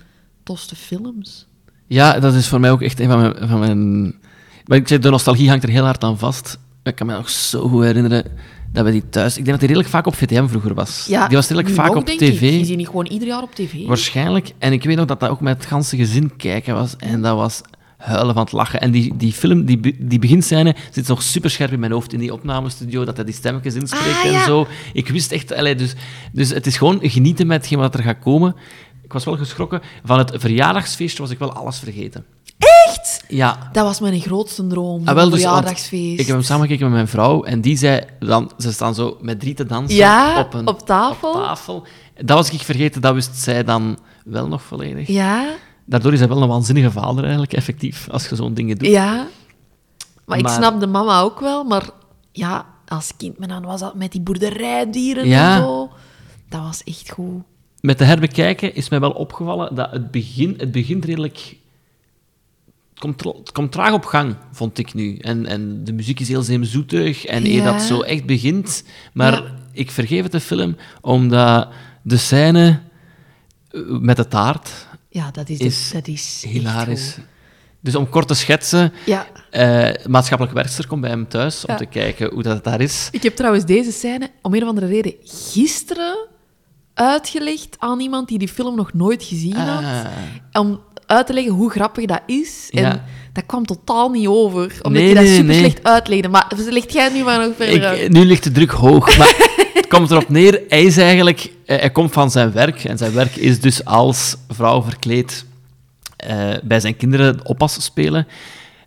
tofste films. Ja, dat is voor mij ook echt een van mijn... Van mijn... Maar ik zeg, de nostalgie hangt er heel hard aan vast. Ik kan me nog zo goed herinneren dat we die thuis... Ik denk dat die redelijk vaak op VTM vroeger was. Ja, die was redelijk vaak op tv. Ik. Je ziet die gewoon ieder jaar op tv. Waarschijnlijk. En ik weet nog dat dat ook met het ganse gezin kijken was. En dat was huilen van het lachen. En die, die film, die, die beginscène, zit nog super scherp in mijn hoofd in die opnamestudio, dat hij die stemmetjes inspreekt Ah, en zo. Ik wist echt... Allee, dus, dus het is gewoon genieten met hetgeen wat er gaat komen. Ik was wel geschrokken. Van het verjaardagsfeestje was ik wel alles vergeten. Echt? Ja. Dat was mijn grootste droom. Ah, wel, dus, verjaardagsfeest. Ik heb hem samengekeken met mijn vrouw en die zei dan, ze staan zo met drie te dansen Ja, op, een, op tafel. op tafel. Dat was ik vergeten, dat wist zij dan wel nog volledig. Ja, Daardoor is hij wel een waanzinnige vader eigenlijk, effectief, als je zo'n dingen doet. ja. Maar, ik snap de mama ook wel. Maar ja, als kind, maar dan was dat met die boerderijdieren Ja. en zo. Dat was echt goed. Met de herbekijken is mij wel opgevallen dat het, begin, het begint redelijk... Het komt, het komt traag op gang, vond ik nu. En, en de muziek is heel zeemzoetig en eer Ja. dat zo echt begint. Maar Ja. ik vergeef het de film, omdat de scène eh, met de taart Ja, dat is, is, dat is hilarisch. Dus om kort te schetsen, Ja. eh, maatschappelijk werkster komt bij hem thuis om te kijken hoe dat daar is. Ik heb trouwens deze scène om een of andere reden gisteren uitgelegd aan iemand die die film nog nooit gezien had. Ah. Om uit te leggen hoe grappig dat is. En Ja. Dat kwam totaal niet over. Omdat Nee, je dat nee, super nee. slecht uitlegde. Maar leg jij het nu maar nog verder uit. Ik, nu ligt de druk hoog, maar het komt erop neer. Hij is eigenlijk... eh, Hij komt van zijn werk. En zijn werk is dus als vrouw verkleed eh, bij zijn kinderen oppas spelen.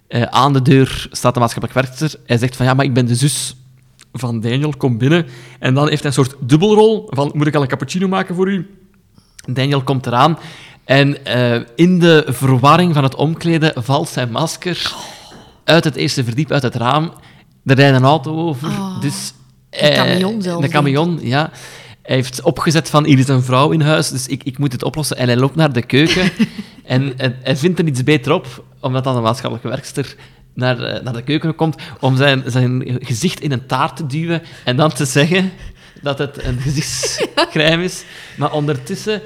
Eh, aan de deur staat de maatschappelijk werkster. Hij zegt van, ja, maar ik ben de zus van Daniel, kom binnen. En dan heeft hij een soort dubbelrol van, moet ik al een cappuccino maken voor u? Daniel komt eraan. En eh, in de verwarring van het omkleden valt zijn masker uit het eerste verdiep, uit het raam. Er rijdt een auto over. dus, Een eh, camion zelfs, De camion, ja. Hij heeft opgezet van, hier is een vrouw in huis, dus ik, ik moet het oplossen. En hij loopt naar de keuken en, en hij vindt er iets beter op, omdat dan de maatschappelijke werkster naar, eh, naar de keuken komt, om zijn, zijn gezicht in een taart te duwen en dan te zeggen dat het een gezichtscrème is. Maar ondertussen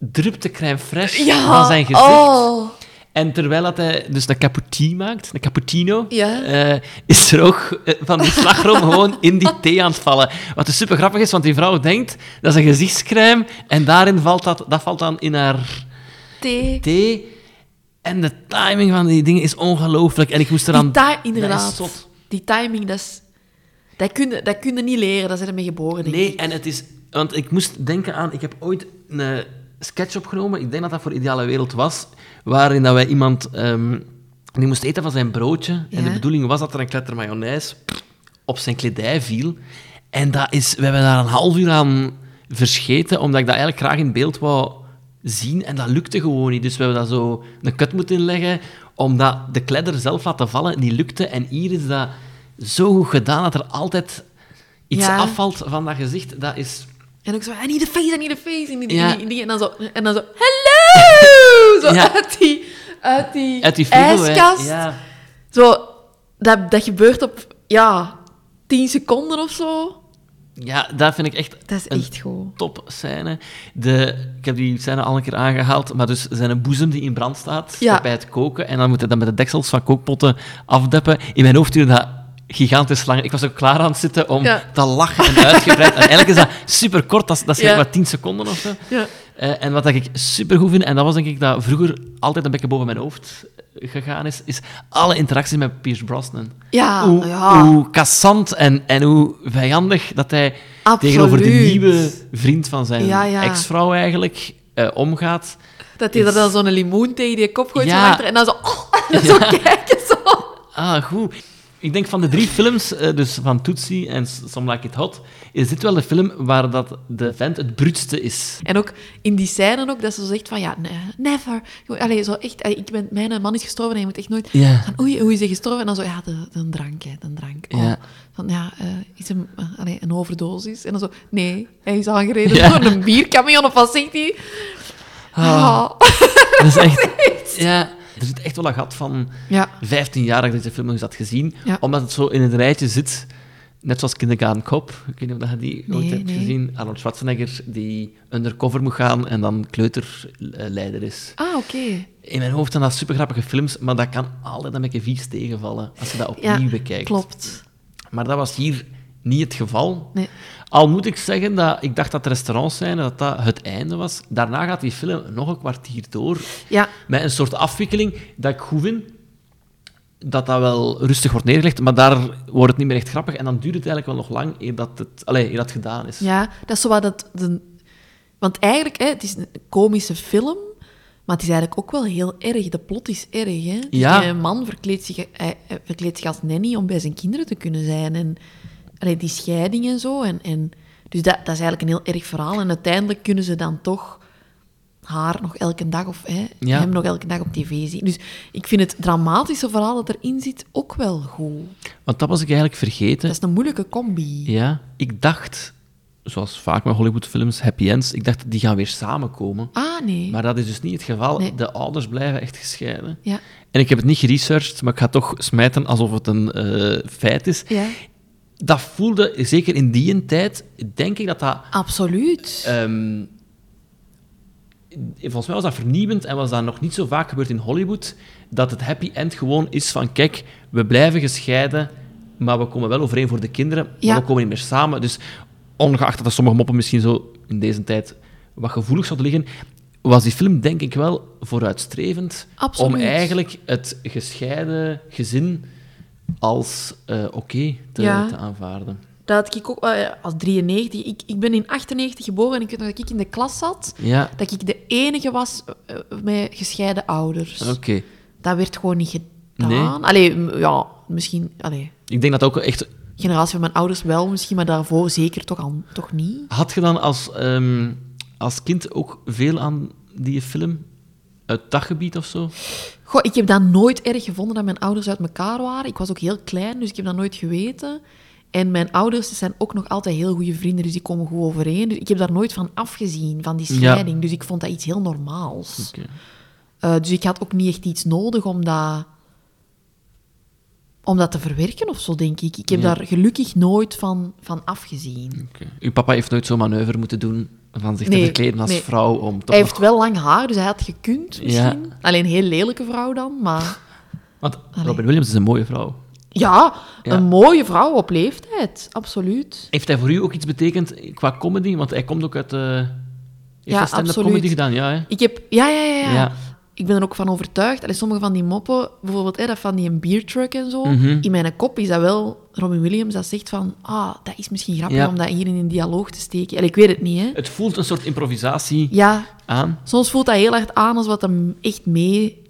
drupt de crème fraîche Ja, van zijn gezicht. oh. En terwijl dat hij dus een cappuccino maakt, een cappuccino, Ja. eh, is er ook eh, van die slagroom gewoon in die thee aan het vallen. Wat dus super grappig is, want die vrouw denkt dat is een gezichtscrème en daarin valt dat, dat valt dan in haar Thee. thee. En de timing van die dingen is ongelooflijk. En ik moest eraan... Die Dat inderdaad. is. Die timing, dat is... Dat kun, je, dat kun je niet leren, daar zijn we mee geboren, Nee, ik. en het is... Want ik moest denken aan... Ik heb ooit een sketch opgenomen, ik denk dat dat voor Ideale Wereld was, waarin dat wij iemand... ehm, die moest eten van zijn broodje. En de bedoeling was dat er een kletter mayonaise op zijn kledij viel. En dat is... We hebben daar een half uur aan verscheten, omdat ik dat eigenlijk graag in beeld wou zien. En dat lukte gewoon niet. Dus we hebben dat zo een cut moeten inleggen, omdat de kledder zelf laten vallen niet lukte. En hier is dat zo goed gedaan, dat er altijd iets Ja. afvalt van dat gezicht. Dat is... En ook zo, I need a face, I need a face. En, die, Ja. die, die- en dan zo, en dan zo hello! Zo Ja. uit die, uit die, Uit die frigo, hè. ijskast. Ja. Zo, dat, dat gebeurt op, ja, tien seconden of zo. Ja, dat vind ik echt Dat is een echt goed. top scène. De, ik heb die scène al een keer aangehaald, maar dus zijn boezem die in brand staat Ja. bij het koken. En dan moet hij dat met de deksels van kookpotten afdeppen. In mijn hoofd duurde dat gigantisch lang. Ik was ook klaar aan het zitten om Ja. te lachen en uitgebreid. en eigenlijk is dat super kort, dat is, dat is Ja. maar 10 seconden of zo. Ja. Eh, en wat ik super goed vind, en dat was denk ik dat vroeger altijd een beetje boven mijn hoofd eh, gegaan is, is alle interacties met Pierce Brosnan. Ja, hoe, ja. hoe kassant en, en hoe vijandig dat hij Absoluut. tegenover de nieuwe vriend van zijn Ja, ex-vrouw eigenlijk eh, omgaat. Dat hij er dan zo'n limoen tegen die kop gooit zo en dan zo... Oh, zo kijken, zo. Ah, goed. Ik denk van de drie films, eh, dus van Tootsie en Some Like It Hot, is dit wel de film waar dat de vent het bruutste is. En ook in die scène ook, dat ze zo zegt van, ja, nee, never. Allee, zo echt, ik ben, mijn man is gestorven en je moet echt nooit... Ja. Van, oei, hoe is hij gestorven? En dan zo, ja, de, de drank, hè, de drank. Oh. Ja. Van, ja, eh, is hem eh, allee, een overdosis? En dan zo, nee, hij is aangereden Ja. door een biercamion, of wat zegt hij? Ah. Dat is echt... Ja, er zit echt wel een gat van Ja. 15 jaar dat ik deze film nog eens had gezien, Ja. omdat het zo in een rijtje zit, net zoals Kindergarten Cop. Ik weet niet of je die ooit Nee, hebt nee. gezien. Arnold Schwarzenegger die undercover moet gaan en dan kleuterleider is. Ah, oké. In mijn hoofd zijn dat super grappige films, maar dat kan altijd een beetje vies tegenvallen als je dat opnieuw Ja, bekijkt. klopt. Maar dat was hier niet het geval. Nee. Al moet ik zeggen dat ik dacht dat restaurants zijn, dat dat het einde was. Daarna gaat die film nog een kwartier door. Ja. Met een soort afwikkeling dat ik goed vind. Dat dat wel rustig wordt neergelegd, maar daar wordt het niet meer echt grappig. En dan duurt het eigenlijk wel nog lang eer dat het, allee, eer dat gedaan is. Ja, dat is zo wat het... De... Want eigenlijk, hè, het is een komische film, maar het is eigenlijk ook wel heel erg. De plot is erg, hè. Dus Ja. die man verkleedt zich, hij, hij verkleedt zich als nanny om bij zijn kinderen te kunnen zijn. En allee, die scheiding en zo. En, en, dus dat, dat is eigenlijk een heel erg verhaal. En uiteindelijk kunnen ze dan toch haar nog elke dag of hè, Ja. hem nog elke dag op tv zien. Dus ik vind het dramatische verhaal dat erin zit ook wel goed. Want dat was ik eigenlijk vergeten. Dat is een moeilijke combi. Ja, ik dacht, zoals vaak met Hollywoodfilms, happy ends, ik dacht, die gaan weer samenkomen. Ah, nee. Maar dat is dus niet het geval. Nee. De ouders blijven echt gescheiden. Ja. En ik heb het niet geresearched, maar ik ga toch smijten alsof het een eh, feit is. Ja. Dat voelde, zeker in die tijd, denk ik dat dat... Absoluut. ehm, volgens mij was dat vernieuwend en was dat nog niet zo vaak gebeurd in Hollywood, dat het happy end gewoon is van, kijk, we blijven gescheiden, maar we komen wel overeen voor de kinderen, maar Ja. we komen niet meer samen. Dus ongeacht dat sommige moppen misschien zo in deze tijd wat gevoelig zouden liggen, was die film denk ik wel vooruitstrevend Absoluut. om eigenlijk het gescheiden gezin als eh, oké te, Ja. te aanvaarden. Dat had ik ook eh, als 93. Ik, ik ben in 98 geboren en ik weet nog dat ik in de klas zat. Ja, Dat ik de enige was eh, met gescheiden ouders. oké. Dat werd gewoon niet gedaan. Nee. Allee, ja, misschien... Allee, Ik denk dat ook echt generatie van mijn ouders wel misschien, maar daarvoor zeker toch, al, toch niet. Had je dan als, ehm, als kind ook veel aan die film? Uit dat gebied of zo? Goh, ik heb dat nooit erg gevonden dat mijn ouders uit elkaar waren. Ik was ook heel klein, dus ik heb dat nooit geweten. En mijn ouders zijn ook nog altijd heel goede vrienden, dus die komen goed overeen. Dus ik heb daar nooit van afgezien, van die Ja. scheiding. Dus ik vond dat iets heel normaals. Eh, dus ik had ook niet echt iets nodig om dat, om dat te verwerken of zo, denk ik. Ik heb Ja. daar gelukkig nooit van, van afgezien. Oké. Uw papa heeft nooit zo'n manoeuvre moeten doen van zich te verkleden als nee. vrouw om toch Hij nog- heeft wel lang haar, dus hij had gekund misschien. Ja. Alleen een heel lelijke vrouw dan, maar... Want Robin Williams is een mooie vrouw. Ja, Ja. een mooie vrouw op leeftijd, absoluut. Heeft hij voor u ook iets betekend qua comedy? Want hij komt ook uit... eh heeft Ja, hij stand-up absoluut. comedy gedaan? Ja, hè? Ik heb... Ja, ja, ja. ja. Ik ben er ook van overtuigd. Allee, sommige van die moppen, bijvoorbeeld hè, dat van die een beertruck en zo. Mhm. In mijn kop is dat wel Robin Williams dat zegt van... Ah, dat is misschien grappig Ja. om dat hier in een dialoog te steken. Allee, ik weet het niet, hè. Het voelt een soort improvisatie Ja, aan. soms voelt dat heel hard aan als wat hem echt mee...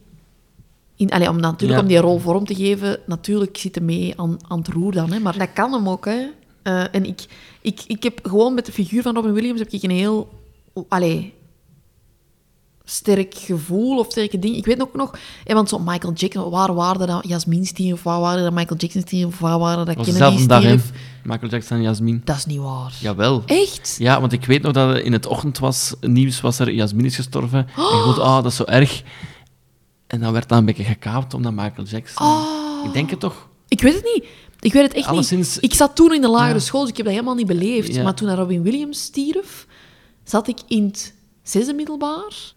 In, allee, om, natuurlijk Ja. om die rol vorm te geven, natuurlijk zit hij mee aan, aan het roer dan. Hè, maar dat kan hem ook. Hè. Eh, en ik, ik, ik heb gewoon met de figuur van Robin Williams heb ik een heel... Allee, sterk gevoel of sterke ding. Ik weet ook nog... hè, want zo Michael Jackson, waar waren dat Jasmine stierf? Waar waren dat Michael Jackson stierf? Waar waren dat Kennedy stierf? Michael Jackson en Jasmin. Dat is niet waar. Jawel. Echt? Ja, want ik weet nog dat in het ochtend was, nieuws was er, Jasmin is gestorven. En ik dacht, ah, dat is zo erg. En dan werd dat een beetje gekaapt omdat Michael Jackson... Oh. Ik denk het toch? Ik weet het niet. Ik weet het echt Alleszins- niet. Ik zat toen in de lagere Ja. school, dus ik heb dat helemaal niet beleefd. Ja. Maar toen Robin Williams stierf, zat ik in het zesde middelbaar.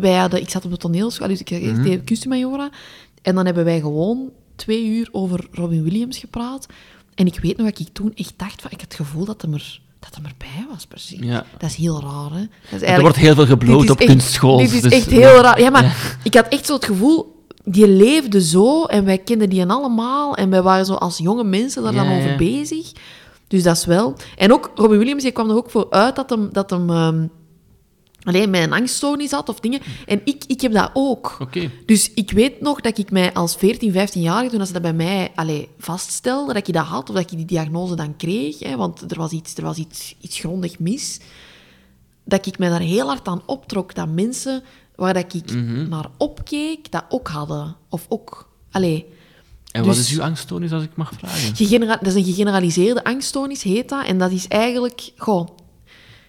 Wij hadden, ik zat op de toneelschool, dus ik Mhm. deed Customajora. En dan hebben wij gewoon twee uur over Robin Williams gepraat. En ik weet nog dat ik toen echt dacht, van, ik had het gevoel dat hem, er, dat hem erbij was, precies. Ja. Dat is heel raar, hè. Dat is Er wordt heel veel gebloot op kunstschool. Dit is dus- echt heel raar. Ja, maar Ja. ik had echt zo het gevoel... Die leefde zo en wij kenden die allemaal. En wij waren zo als jonge mensen daar dan over bezig. Dus dat is wel... En ook, Robin Williams, die kwam er ook voor uit dat hem... Dat hem ehm, alleen een angststoornis had of dingen. En ik, ik heb dat ook. Dus ik weet nog dat ik mij als 14, 15-jarige, toen ze dat bij mij allee, vaststelde, dat ik dat had, of dat ik die diagnose dan kreeg, hè, want er was, iets, er was iets, iets grondig mis, dat ik mij daar heel hard aan optrok, dat mensen waar dat ik Mhm. naar opkeek, dat ook hadden. Of ook... Allee, En wat Dus- is uw angststoornis, als ik mag vragen? Dat is een gegeneraliseerde angststoornis, heet dat. En dat is eigenlijk... Goh,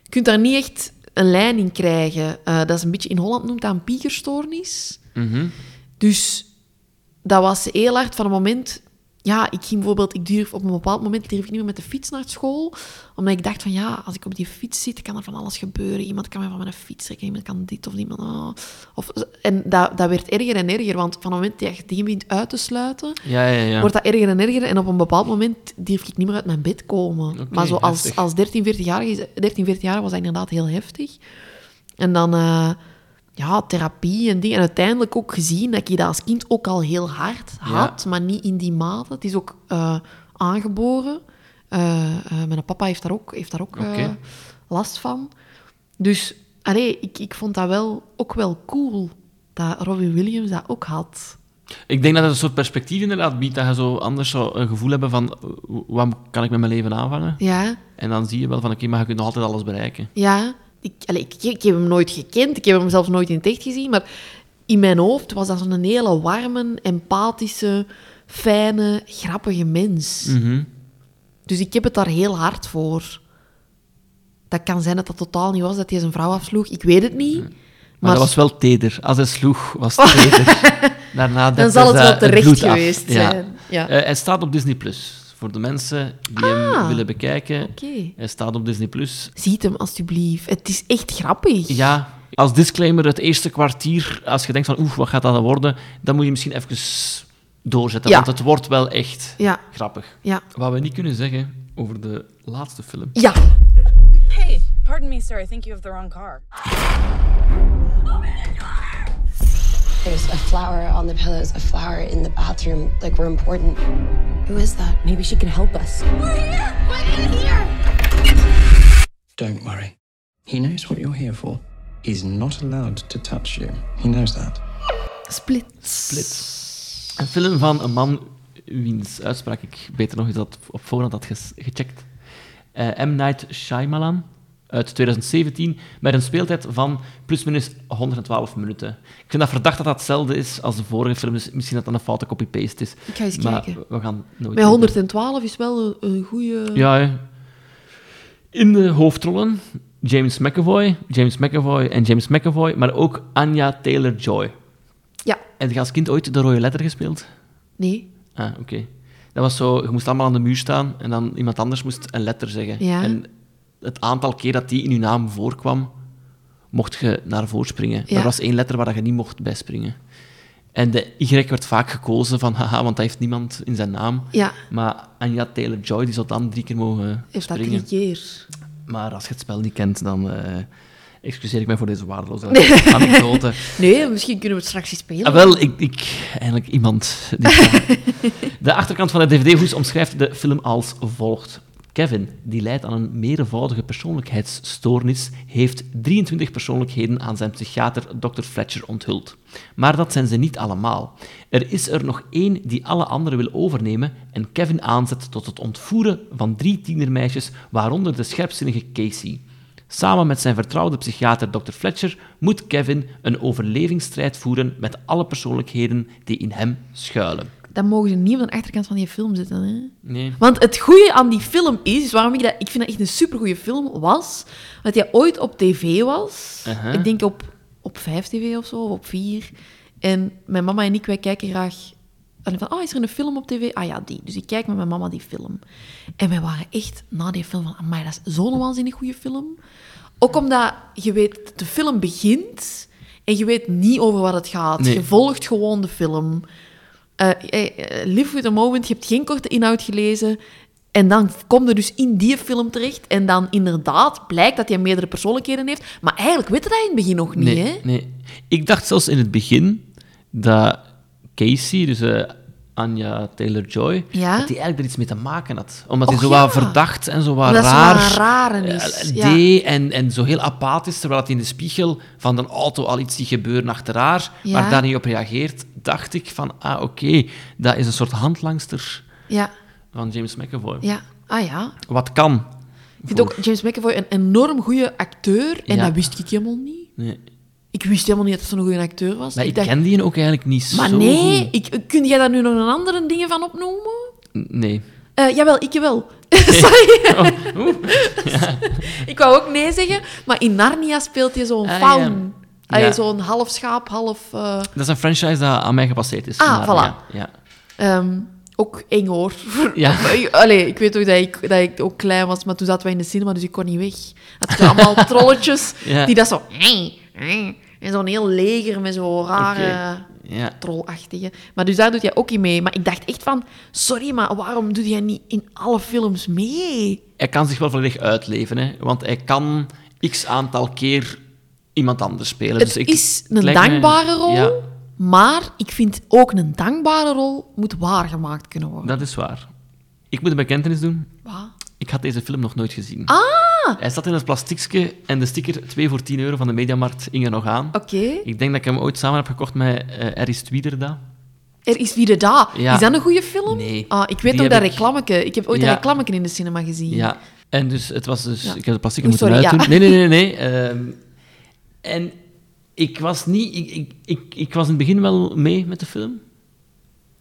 je kunt daar niet echt een lijn in krijgen. Eh, dat is een beetje... In Holland noemt dat een piekerstoornis. Mhm. Dus dat was heel hard van een moment... Ja, ik ging bijvoorbeeld... Ik durf, op een bepaald moment durf ik niet meer met de fiets naar school. Omdat ik dacht van, ja, als ik op die fiets zit, kan er van alles gebeuren. Iemand kan mij van mijn fiets trekken, iemand kan dit of iemand... ah. Of, en dat, dat werd erger en erger, want van het moment dat je die begint uit te sluiten Ja, ja, ja. wordt dat erger en erger. En op een bepaald moment durf ik niet meer uit mijn bed komen. Maar zo als, heftig. als 13, 14-jarige 13, 14 jaar was dat inderdaad heel heftig. En dan, eh, ja, therapie en dingen. En uiteindelijk ook gezien dat ik dat als kind ook al heel hard had, maar niet in die mate. Het is ook eh, aangeboren. Eh, eh, mijn papa heeft daar ook, heeft daar ook last van. Dus, allee, ik, ik vond dat wel, ook wel cool dat Robin Williams dat ook had. Ik denk dat het een soort perspectief inderdaad biedt, dat je zo anders zou een gevoel hebben van wat kan ik met mijn leven aanvangen? Ja, En dan zie je wel van oké, maar je kunt nog altijd alles bereiken. Ja, ik, ik, ik heb hem nooit gekend, ik heb hem zelfs nooit in het echt gezien, maar in mijn hoofd was dat zo'n hele warme, empathische, fijne, grappige mens. Mhm. Dus ik heb het daar heel hard voor. Dat kan zijn dat dat totaal niet was, dat hij zijn vrouw afsloeg. Ik weet het niet. Maar, Maar, dat was wel teder. Als hij sloeg, was het teder. Daarna dan zal het eh, wel terecht bloed af. geweest Ja. zijn. Ja. Eh, hij staat op Disney+. Plus. Voor de mensen die hem Ah. willen bekijken. Oké. Hij staat op Disney+. Plus. Ziet hem alstublieft. Het is echt grappig. Ja, als disclaimer, het eerste kwartier, als je denkt van oeh, wat gaat dat worden, dan moet je misschien even doorzetten, Ja. want het wordt wel echt Ja. grappig. Ja. Wat we niet kunnen zeggen over de laatste film. Ja. Hey, pardon me, sir. I think you have the wrong car. There's a flower on the pillows, a flower in the bathroom. Like, we're important. Who is that? Maybe she can help us. We're here! We're here! Don't worry. He knows what you're here for. He's not allowed to touch you. He knows that. Split. Split. Een film van een man wiens uitspraak ik beter nog eens had op voorhand had ges- gecheckt. Eh, M. Night Shyamalan uit 2017 met een speeltijd van plusminus 112 minuten. Ik vind dat verdacht dat dat hetzelfde is als de vorige film, dus misschien dat dat een foute copy-paste is. Ik ga eens maar kijken. we gaan nooit weten. 112 is wel een, goede... Ja, hè. In de hoofdrollen James McAvoy, James McAvoy en James McAvoy, maar ook Anya Taylor-Joy. Ja. Heb je als kind ooit de rode letter gespeeld? Nee. Ah, oké. Dat was zo, je moest allemaal aan de muur staan en dan iemand anders moest een letter zeggen. Ja. En het aantal keer dat die in je naam voorkwam, mocht je naar voren springen. Ja. Er was één letter waar je niet mocht bijspringen. En de Y werd vaak gekozen van, haha, want dat heeft niemand in zijn naam. Ja. Maar Anya Taylor-Joy, die zou dan drie keer mogen Heeft dat springen. drie keer. Maar als je het spel niet kent, dan eh, excuseer ik mij voor deze waardeloze anekdote. Nee, misschien kunnen we het straks eens spelen. Ah, wel, ik, ik, eigenlijk iemand. Die de achterkant van de dvd-hoes omschrijft de film als volgt. Kevin, die lijdt aan een meervoudige persoonlijkheidsstoornis, heeft 23 persoonlijkheden aan zijn psychiater Dr. Fletcher onthuld. Maar dat zijn ze niet allemaal. Er is er nog één die alle anderen wil overnemen en Kevin aanzet tot het ontvoeren van drie tienermeisjes, waaronder de scherpzinnige Casey. Samen met zijn vertrouwde psychiater Dr. Fletcher moet Kevin een overlevingsstrijd voeren met alle persoonlijkheden die in hem schuilen. Dat mogen ze niet op de achterkant van die film zitten. Hè? Nee. Want het goede aan die film is, is waarom ik dat... Ik vind dat echt een supergoeie film was, dat hij ooit op tv was. Uh-huh. Ik denk op, op 5 tv of zo, of op 4. En mijn mama en ik, wij kijken graag... En van, oh, is er een film op tv? Ah ja, die. Dus ik kijk met mijn mama die film. En wij waren echt na die film van, amai, dat is zo'n waanzinnig goede film. Ook omdat je weet, de film begint en je weet niet over wat het gaat. Nee. Je volgt gewoon de film. Eh, live with a moment, je hebt geen korte inhoud gelezen. En dan kom je dus in die film terecht. En dan inderdaad blijkt dat hij meerdere persoonlijkheden heeft. Maar eigenlijk weet dat in het begin nog niet, nee, hè? nee. Ik dacht zelfs in het begin dat Casey, dus Anya Taylor-Joy, Ja. dat hij eigenlijk er iets mee te maken had. Omdat hij zo ja. wat verdacht en zo wat raar rare is, eh, ja. deed en, en zo heel apathisch, terwijl hij in de spiegel van de auto al iets ziet gebeuren achter haar, maar daar niet op reageert, dacht ik van, ah, oké, dat is een soort handlangster Ja, van James McAvoy. ja. Ah ja. Wat kan. Ik vind ook James McAvoy een enorm goede acteur. En dat wist ik helemaal niet. Nee. Ik wist helemaal niet dat hij zo'n goede acteur was. Maar ik dacht, ken die ook eigenlijk niet maar zo nee, goed. ik, kun jij daar nu nog een andere dingen van opnoemen? Nee. Eh, jawel, ik wel. Sorry. Oh. Ja. ik wou ook nee zeggen, maar in Narnia speelt hij zo'n Ah, faun. ja. Allee, Ja. Zo'n half schaap, half... eh, Dat is een franchise dat aan mij gepasseerd is. Ah, voilà. Ja. Ehm, ook eng hoor. Ja. Allee, ik weet ook dat ik, dat ik ook klein was, maar toen zaten wij in de cinema, dus ik kon niet weg. Had je allemaal trolletjes die dat zo... En zo'n heel leger met zo'n rare. Ja. trollachtige. Maar dus daar doet jij ook in mee. Maar ik dacht echt van, sorry, maar waarom doe jij niet in alle films mee? Hij kan zich wel volledig uitleven, hè, want hij kan x aantal keer iemand anders spelen. Het dus ik, is een dankbare rol, Ja, maar ik vind ook een dankbare rol moet waargemaakt kunnen worden. dat is waar. Ik moet een bekentenis doen. Wat? Ik had deze film nog nooit gezien. Ah, Hij zat in het plastiekje en de sticker 2 voor 10 euro van de Mediamarkt hing er nog aan. oké. Ik denk dat ik hem ooit samen heb gekocht met uh, Eris Twiederda. Er is wie de da. Ja. Is dat een goede film? Nee. Ah, ik weet nog dat ik- reclameke. Ik heb ooit Ja. dat reclameke in de cinema gezien. Ja, en dus het was dus... Ja. Ik heb de plastic Oei, moeten sorry, uitdoen. Nee, nee, nee, nee. Ehm, en ik was niet... Ik, ik, ik, ik was in het begin wel mee met de film.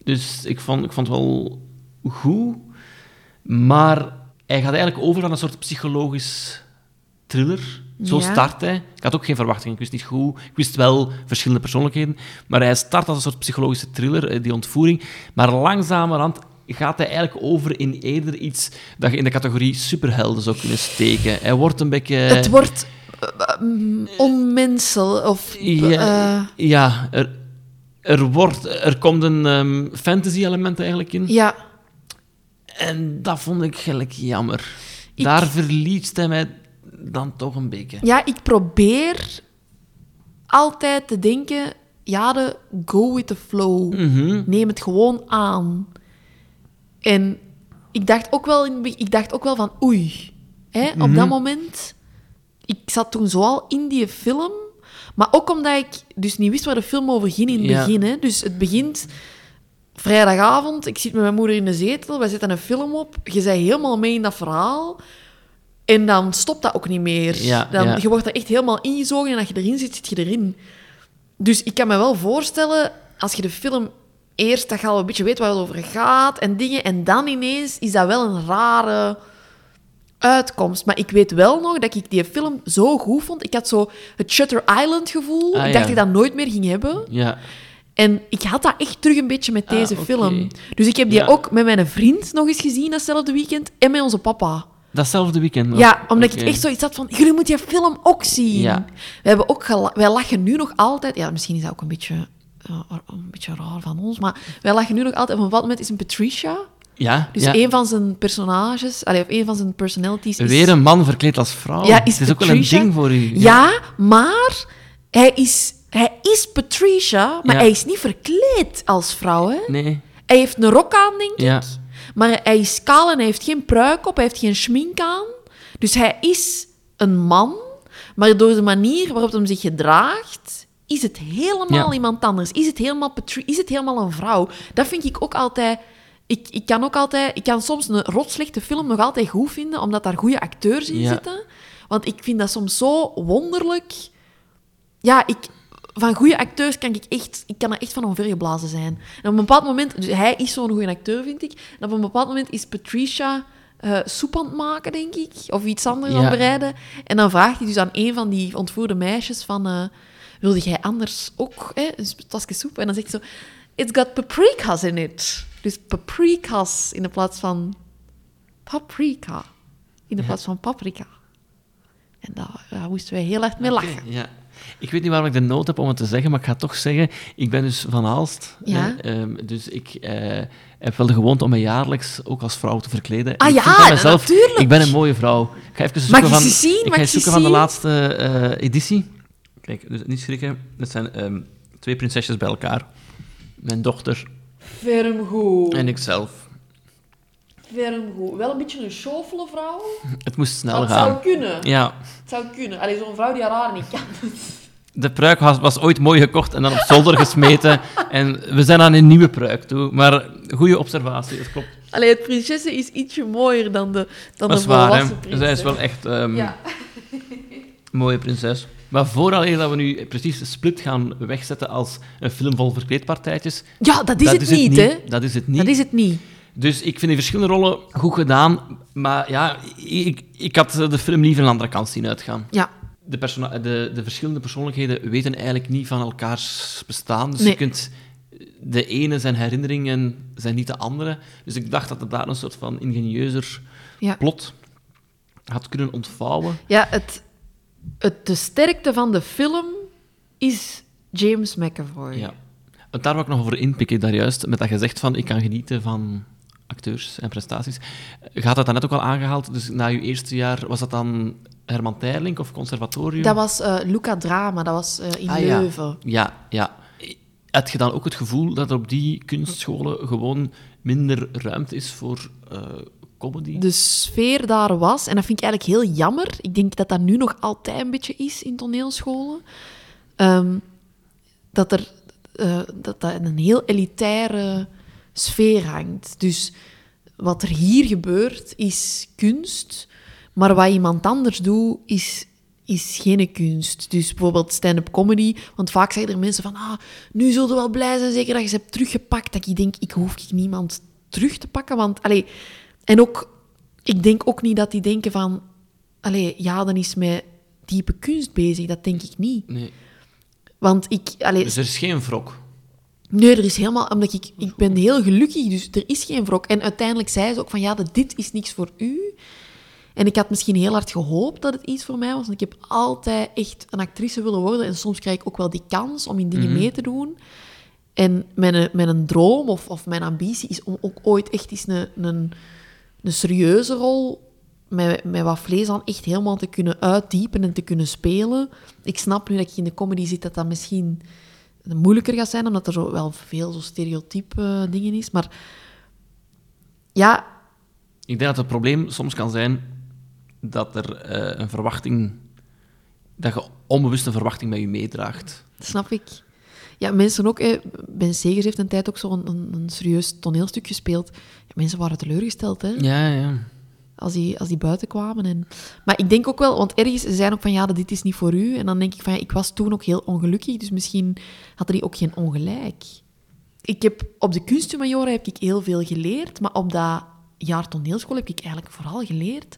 Dus ik vond, ik vond het wel goed. Maar hij gaat eigenlijk over aan een soort psychologisch thriller. Zo Ja. start hij. Ik had ook geen verwachtingen. Ik wist niet goed. Ik wist wel verschillende persoonlijkheden. Maar hij start als een soort psychologische thriller, eh, die ontvoering. Maar langzamerhand gaat hij eigenlijk over in eerder iets dat je in de categorie superhelden zou kunnen steken. Hij wordt een beetje... Het wordt eh, mm, onmensel of... Ja, eh, ja er, er, wordt, er komt een ehm, fantasy-element eigenlijk in. ja, En dat vond ik eigenlijk jammer. Daar verliest hij mij dan toch een beetje. ja, ik probeer altijd te denken... Ja, de go with the flow. Mhm. Neem het gewoon aan. En ik dacht ook wel, in, ik dacht ook wel van... Oei, hè, op Mhm. dat moment... Ik zat toen zoal in die film... Maar ook omdat ik dus niet wist waar de film over ging in het Ja. begin. Hè. Dus het begint vrijdagavond. Ik zit met mijn moeder in de zetel. Wij zetten een film op. Je bent helemaal mee in dat verhaal. En dan stopt dat ook niet meer. Ja, dan, ja. Je wordt er echt helemaal ingezogen. En als je erin zit, zit je erin. Dus ik kan me wel voorstellen, als je de film eerst, dat je al een beetje weet waar het over gaat en dingen, en dan ineens is dat wel een rare uitkomst. Maar ik weet wel nog dat ik die film zo goed vond. Ik had zo het Shutter Island gevoel. Ah, ik dacht ja. dat ik dat nooit meer ging hebben. Ja. En ik had dat echt terug een beetje met Ah, deze film. Dus ik heb die Ja. ook met mijn vriend nog eens gezien datzelfde weekend en met onze papa. Datzelfde weekend. Ja, omdat ik echt zoiets had van, jullie moeten die film ook zien. Ja. We hebben ook wij lachen nu nog altijd... Ja, misschien is dat ook een beetje, eh, een beetje raar van ons, maar wij lachen nu nog altijd... Op een bepaald moment is een Patricia... Ja, Dus ja. een van zijn personages, allee, of een van zijn personalities is... Weer een man verkleed als vrouw. Ja, is het is ook wel een Patricia. ding voor u. Ja, maar hij is, hij is Patricia, maar Ja. hij is niet verkleed als vrouw, hè? Nee. Hij heeft een rok aan, denk ik. Ja. Maar hij is kaal en hij heeft geen pruik op, hij heeft geen schmink aan. Dus hij is een man, maar door de manier waarop hij zich gedraagt, is het helemaal Ja. iemand anders. Is het helemaal, is het helemaal een vrouw. Dat vind ik ook altijd... Ik, ik kan ook altijd... Ik kan soms een rotslechte film nog altijd goed vinden, omdat daar goede acteurs in Ja. zitten. Want ik vind dat soms zo wonderlijk... Ja, ik... Van goede acteurs kan ik echt... Ik kan er echt van omvergeblazen zijn. En op een bepaald moment... Dus hij is zo'n goede acteur, vind ik. En op een bepaald moment is Patricia eh soep aan het maken, denk ik. Of iets anders aan Ja. het bereiden. En dan vraagt hij dus aan een van die ontvoerde meisjes van... eh, wilde jij anders ook hè, een tasje soep? En dan zegt ze zo... It's got paprika's in it. Dus paprika's in de plaats van paprika. In de plaats van paprika. En daar, daar moesten wij heel erg mee lachen. Ja. Ik weet niet waarom ik de nood heb om het te zeggen, maar ik ga het toch zeggen. Ik ben dus van Aalst. Ja. hè, ehm, dus ik eh, heb wel de gewoonte om me jaarlijks ook als vrouw te verkleden. Ah ik ja, mezelf, natuurlijk. Ik ben een mooie vrouw. Ik ga even zoeken van, zien? Ik ga zoeken van de laatste eh, editie. Kijk, dus niet schrikken. Dat zijn ehm, twee prinsesjes bij elkaar. Mijn dochter Ferm goed. En ikzelf. Ferm goed. Wel een beetje een chauffele vrouw. Het moest snel gaan. zou kunnen. Ja. Het zou kunnen. Allee, zo'n vrouw die haar haar niet kan. De pruik was, was ooit mooi gekocht en dan op zolder gesmeten. En we zijn aan een nieuwe pruik toe. Maar goede observatie, dat klopt. Allee, het prinsessen is ietsje mooier dan de, dan Dat de is waar, volwassen hè. prinses. Zij is wel echt ehm Ja. mooie prinses. Maar vooral dat we nu precies Split gaan wegzetten als een film vol verkleedpartijtjes... Ja, dat is het niet, hè. Dat is het niet. Dat is het niet. Dus ik vind die verschillende rollen goed gedaan. Maar ja, ik, ik had de film liever een andere kant zien uitgaan. Ja. De, de, de verschillende persoonlijkheden weten eigenlijk niet van elkaars bestaan. Dus Nee. je kunt... De ene zijn herinneringen zijn niet de andere. Dus ik dacht dat het daar een soort van ingenieuzer Ja. plot had kunnen ontvouwen. Ja, het, het, de sterkte van de film is James McAvoy. Ja. Want daar wil ik nog over inpikken, daar juist, met dat je zegt van ik kan genieten van acteurs en prestaties. Gaat dat dan net ook al aangehaald? Dus na je eerste jaar, was dat dan Herman Teirlink of Conservatorium? Dat was eh, Luca Drama, dat was eh, in Ah. Leuven. Ja, ja. Had je dan ook het gevoel dat er op die kunstscholen gewoon minder ruimte is voor eh, comedy? De sfeer daar was, en dat vind ik eigenlijk heel jammer. Ik denk dat dat nu nog altijd een beetje is in toneelscholen. Ehm, dat er dat, dat een heel elitaire sfeer hangt. Dus wat er hier gebeurt is kunst, maar wat iemand anders doet is, is geen kunst. Dus bijvoorbeeld stand-up comedy, want vaak zeggen er mensen van ah, nu zullen we wel blij zijn, zeker dat je ze hebt teruggepakt. Dat ik denk, ik hoef ik niemand terug te pakken, want... Allee, en ook, ik denk ook niet dat die denken van... Allee, ja, dan is met diepe kunst bezig. Dat denk ik niet. Nee. Want ik... Allee, Dus er is geen wrok. Nee, er is helemaal... Omdat ik, ik ben heel gelukkig, dus er is geen wrok. En uiteindelijk zei ze ook van, ja, dit is niks voor u. En ik had misschien heel hard gehoopt dat het iets voor mij was. Want ik heb altijd echt een actrice willen worden. En soms krijg ik ook wel die kans om in dingen Mhm. mee te doen. En mijn, mijn droom of, of mijn ambitie is om ook ooit echt eens een, een, een serieuze rol met, met wat vlees aan echt helemaal te kunnen uitdiepen en te kunnen spelen. Ik snap nu dat ik in de comedy zit dat dat misschien moeilijker gaat zijn, omdat er zo wel veel zo stereotype eh, dingen is. Maar ja, Ik denk dat het probleem soms kan zijn dat er eh, een verwachting... Dat je onbewust een verwachting met je meedraagt. snap ik. Ja, mensen ook. Ben Segers heeft een tijd ook zo'n een, een serieus toneelstuk gespeeld. Ja, mensen waren teleurgesteld, hè. Ja, ja. Als die, als die buiten kwamen. En... Maar ik denk ook wel, want ergens zijn ook van ja, dit is niet voor u. En dan denk ik van ja, ik was toen ook heel ongelukkig, dus misschien hadden die ook geen ongelijk. Ik heb, op de kunsthumanioren heb ik heel veel geleerd, maar op dat jaar toneelschool heb ik eigenlijk vooral geleerd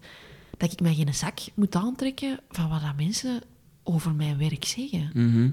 dat ik mij geen zak moet aantrekken van wat dat mensen over mijn werk zeggen. Mhm.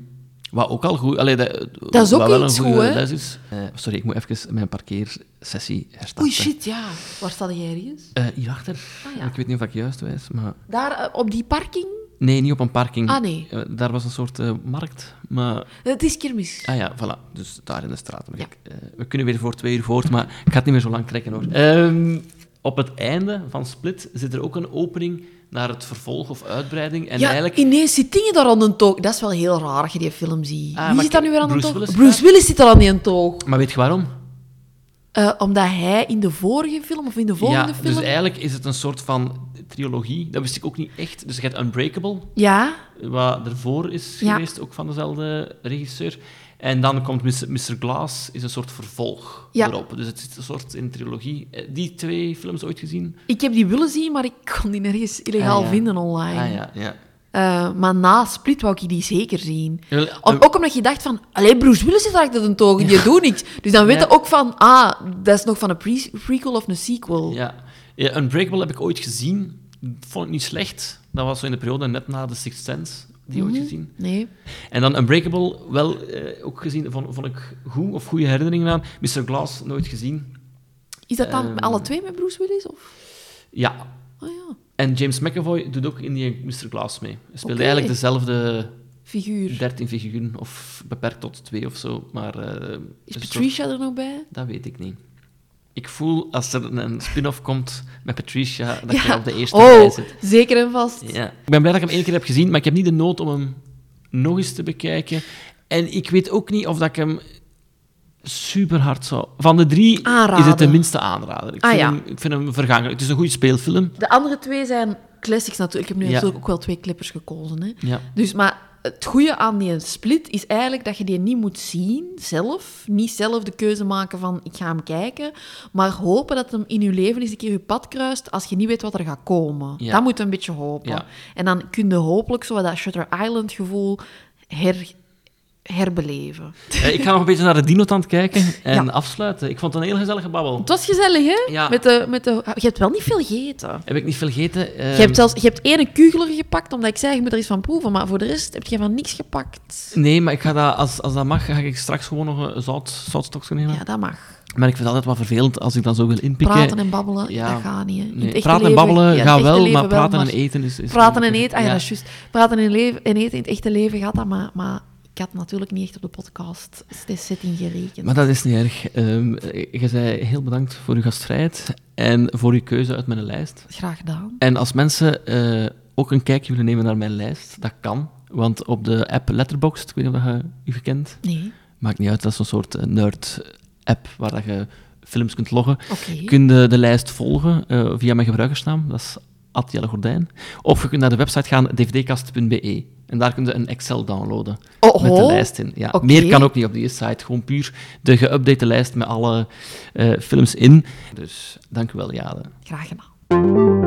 Wat ook al goed... Allee, dat, Dat is ook wel iets goed, hè? Eh, sorry, ik moet even mijn parkeersessie herstarten. Oei, shit, ja. Waar sta jij ergens? Eh, hierachter. Ah, ja. Ik weet niet of ik juist wijs, maar... Daar, eh, op die parking? Nee, niet op een parking. Ah, nee. Daar was een soort markt, maar... Het is kermis. Ah ja, voilà. Dus daar in de straat. ik, we kunnen weer voor twee uur voort, maar ik ga het niet meer zo lang trekken, hoor. Ehm, op het einde van Split zit er ook een opening naar het vervolg of uitbreiding. En ja, eigenlijk... ineens zit dingen daar aan een toog. Dat is wel heel raar als je die film ziet. Ah, Wie zit daar nu weer aan een toog? Willis Bruce Willis zit daar aan die toog. Maar weet je waarom? Eh, omdat hij in de vorige film, of in de volgende ja, film... dus eigenlijk is het een soort van trilogie. Dat wist ik ook niet echt. Dus je hebt Unbreakable, Ja, wat ervoor is Ja. geweest, ook van dezelfde regisseur. En dan komt Mr. Glass, is een soort vervolg Ja. erop. Dus het is een soort in trilogie. Eh, Die twee films ooit gezien? ik heb die willen zien, maar ik kon die nergens illegaal Ah, ja. vinden online. Ah ja, ja. Eh, maar na Split wou ik die zeker zien. Wel, Om- eh, ook omdat je dacht van... Allee, Bruce Willis daar achter een toog en die doet niks. Dus dan weet je Ja. ook van... Ah, dat is nog van een pre- prequel of een sequel. Ja. ja, Unbreakable heb ik ooit gezien. Vond ik niet slecht. Dat was zo in de periode net na The Sixth Sense. Die ooit Mhm. gezien. Nee. En dan Unbreakable wel eh, ook gezien. Vond, vond ik goed, of goede herinneringen aan. Mr. Glass nooit gezien. Is dat dan Ehm, alle twee met Bruce Willis? Of? Ja. Oh ja. En James McAvoy doet ook in die Mr. Glass mee. Hij speelde Oké. eigenlijk dezelfde Figuur. 13 figuren, of beperkt tot twee of zo. Maar, eh, Is een Patricia er nog bij? Dat weet ik niet. Ik voel als er een spin-off komt met Patricia, dat je op de eerste oh, rij zit. zeker en vast. Ja. Ik ben blij dat ik hem één keer heb gezien, maar ik heb niet de nood om hem nog eens te bekijken. En ik weet ook niet of dat ik hem super hard zo. Van de drie Aanraden. is het de minste aanrader. Ik Ah, vind, ja. hem, ik vind hem vergankelijk. Het is een goede speelfilm. De andere twee zijn classics natuurlijk. Ik heb nu Ja. natuurlijk ook wel twee clippers gekozen. Hè. Ja. Dus, maar het goede aan die split is eigenlijk dat je die niet moet zien zelf. Niet zelf de keuze maken van ik ga hem kijken. Maar hopen dat hem in je leven eens een keer je pad kruist als je niet weet wat er gaat komen. Ja. Dat moet een beetje hopen. Ja. En dan kun je hopelijk zo wat dat Shutter Island gevoel her, herbeleven. Eh, ik ga nog een beetje naar de Dinotant kijken en Ja. afsluiten. Ik vond het een heel gezellige babbel. Het was gezellig, hè? Ja. Met de, met de, je hebt wel niet veel gegeten. Heb ik niet veel gegeten. Je hebt zelfs je hebt één kugler gepakt, omdat ik zei, je moet er eens van proeven. Maar voor de rest heb je van niks gepakt. Nee, maar ik ga dat, als, als dat mag, ga ik straks gewoon nog een zout, zoutstokje nemen. Ja, dat mag. Maar ik vind het altijd wat vervelend als ik dan zo wil inpikken. Praten en babbelen, Ja. dat gaat niet. Nee, het echte praten en babbelen ja, gaat wel, maar praten maar en eten is... is Praten en eten, ah ja, Ja. dat is juist. Praten en, leven, en eten in het echte leven gaat dat, maar, maar had natuurlijk niet echt op de podcast de setting gerekend. Maar dat is niet erg. Ehm, je zei heel bedankt voor uw gastvrijheid en voor uw keuze uit mijn lijst. Graag gedaan. En als mensen eh, ook een kijkje willen nemen naar mijn lijst, dat kan. Want op de app Letterboxd, ik weet niet of je u kent. Nee. Maakt niet uit, dat is een soort eh, nerd-app waar je films kunt loggen. Oké. Kun je de lijst volgen eh, via mijn gebruikersnaam, dat is Jelle Gordijn. Of je kunt naar de website gaan, dvdkast.be. En daar kun je een Excel downloaden Oh, met de oh. lijst in. Ja. Meer kan ook niet op die site, gewoon puur de geüpdate lijst met alle eh, films in. Dus dank u wel, Jade. Graag gedaan.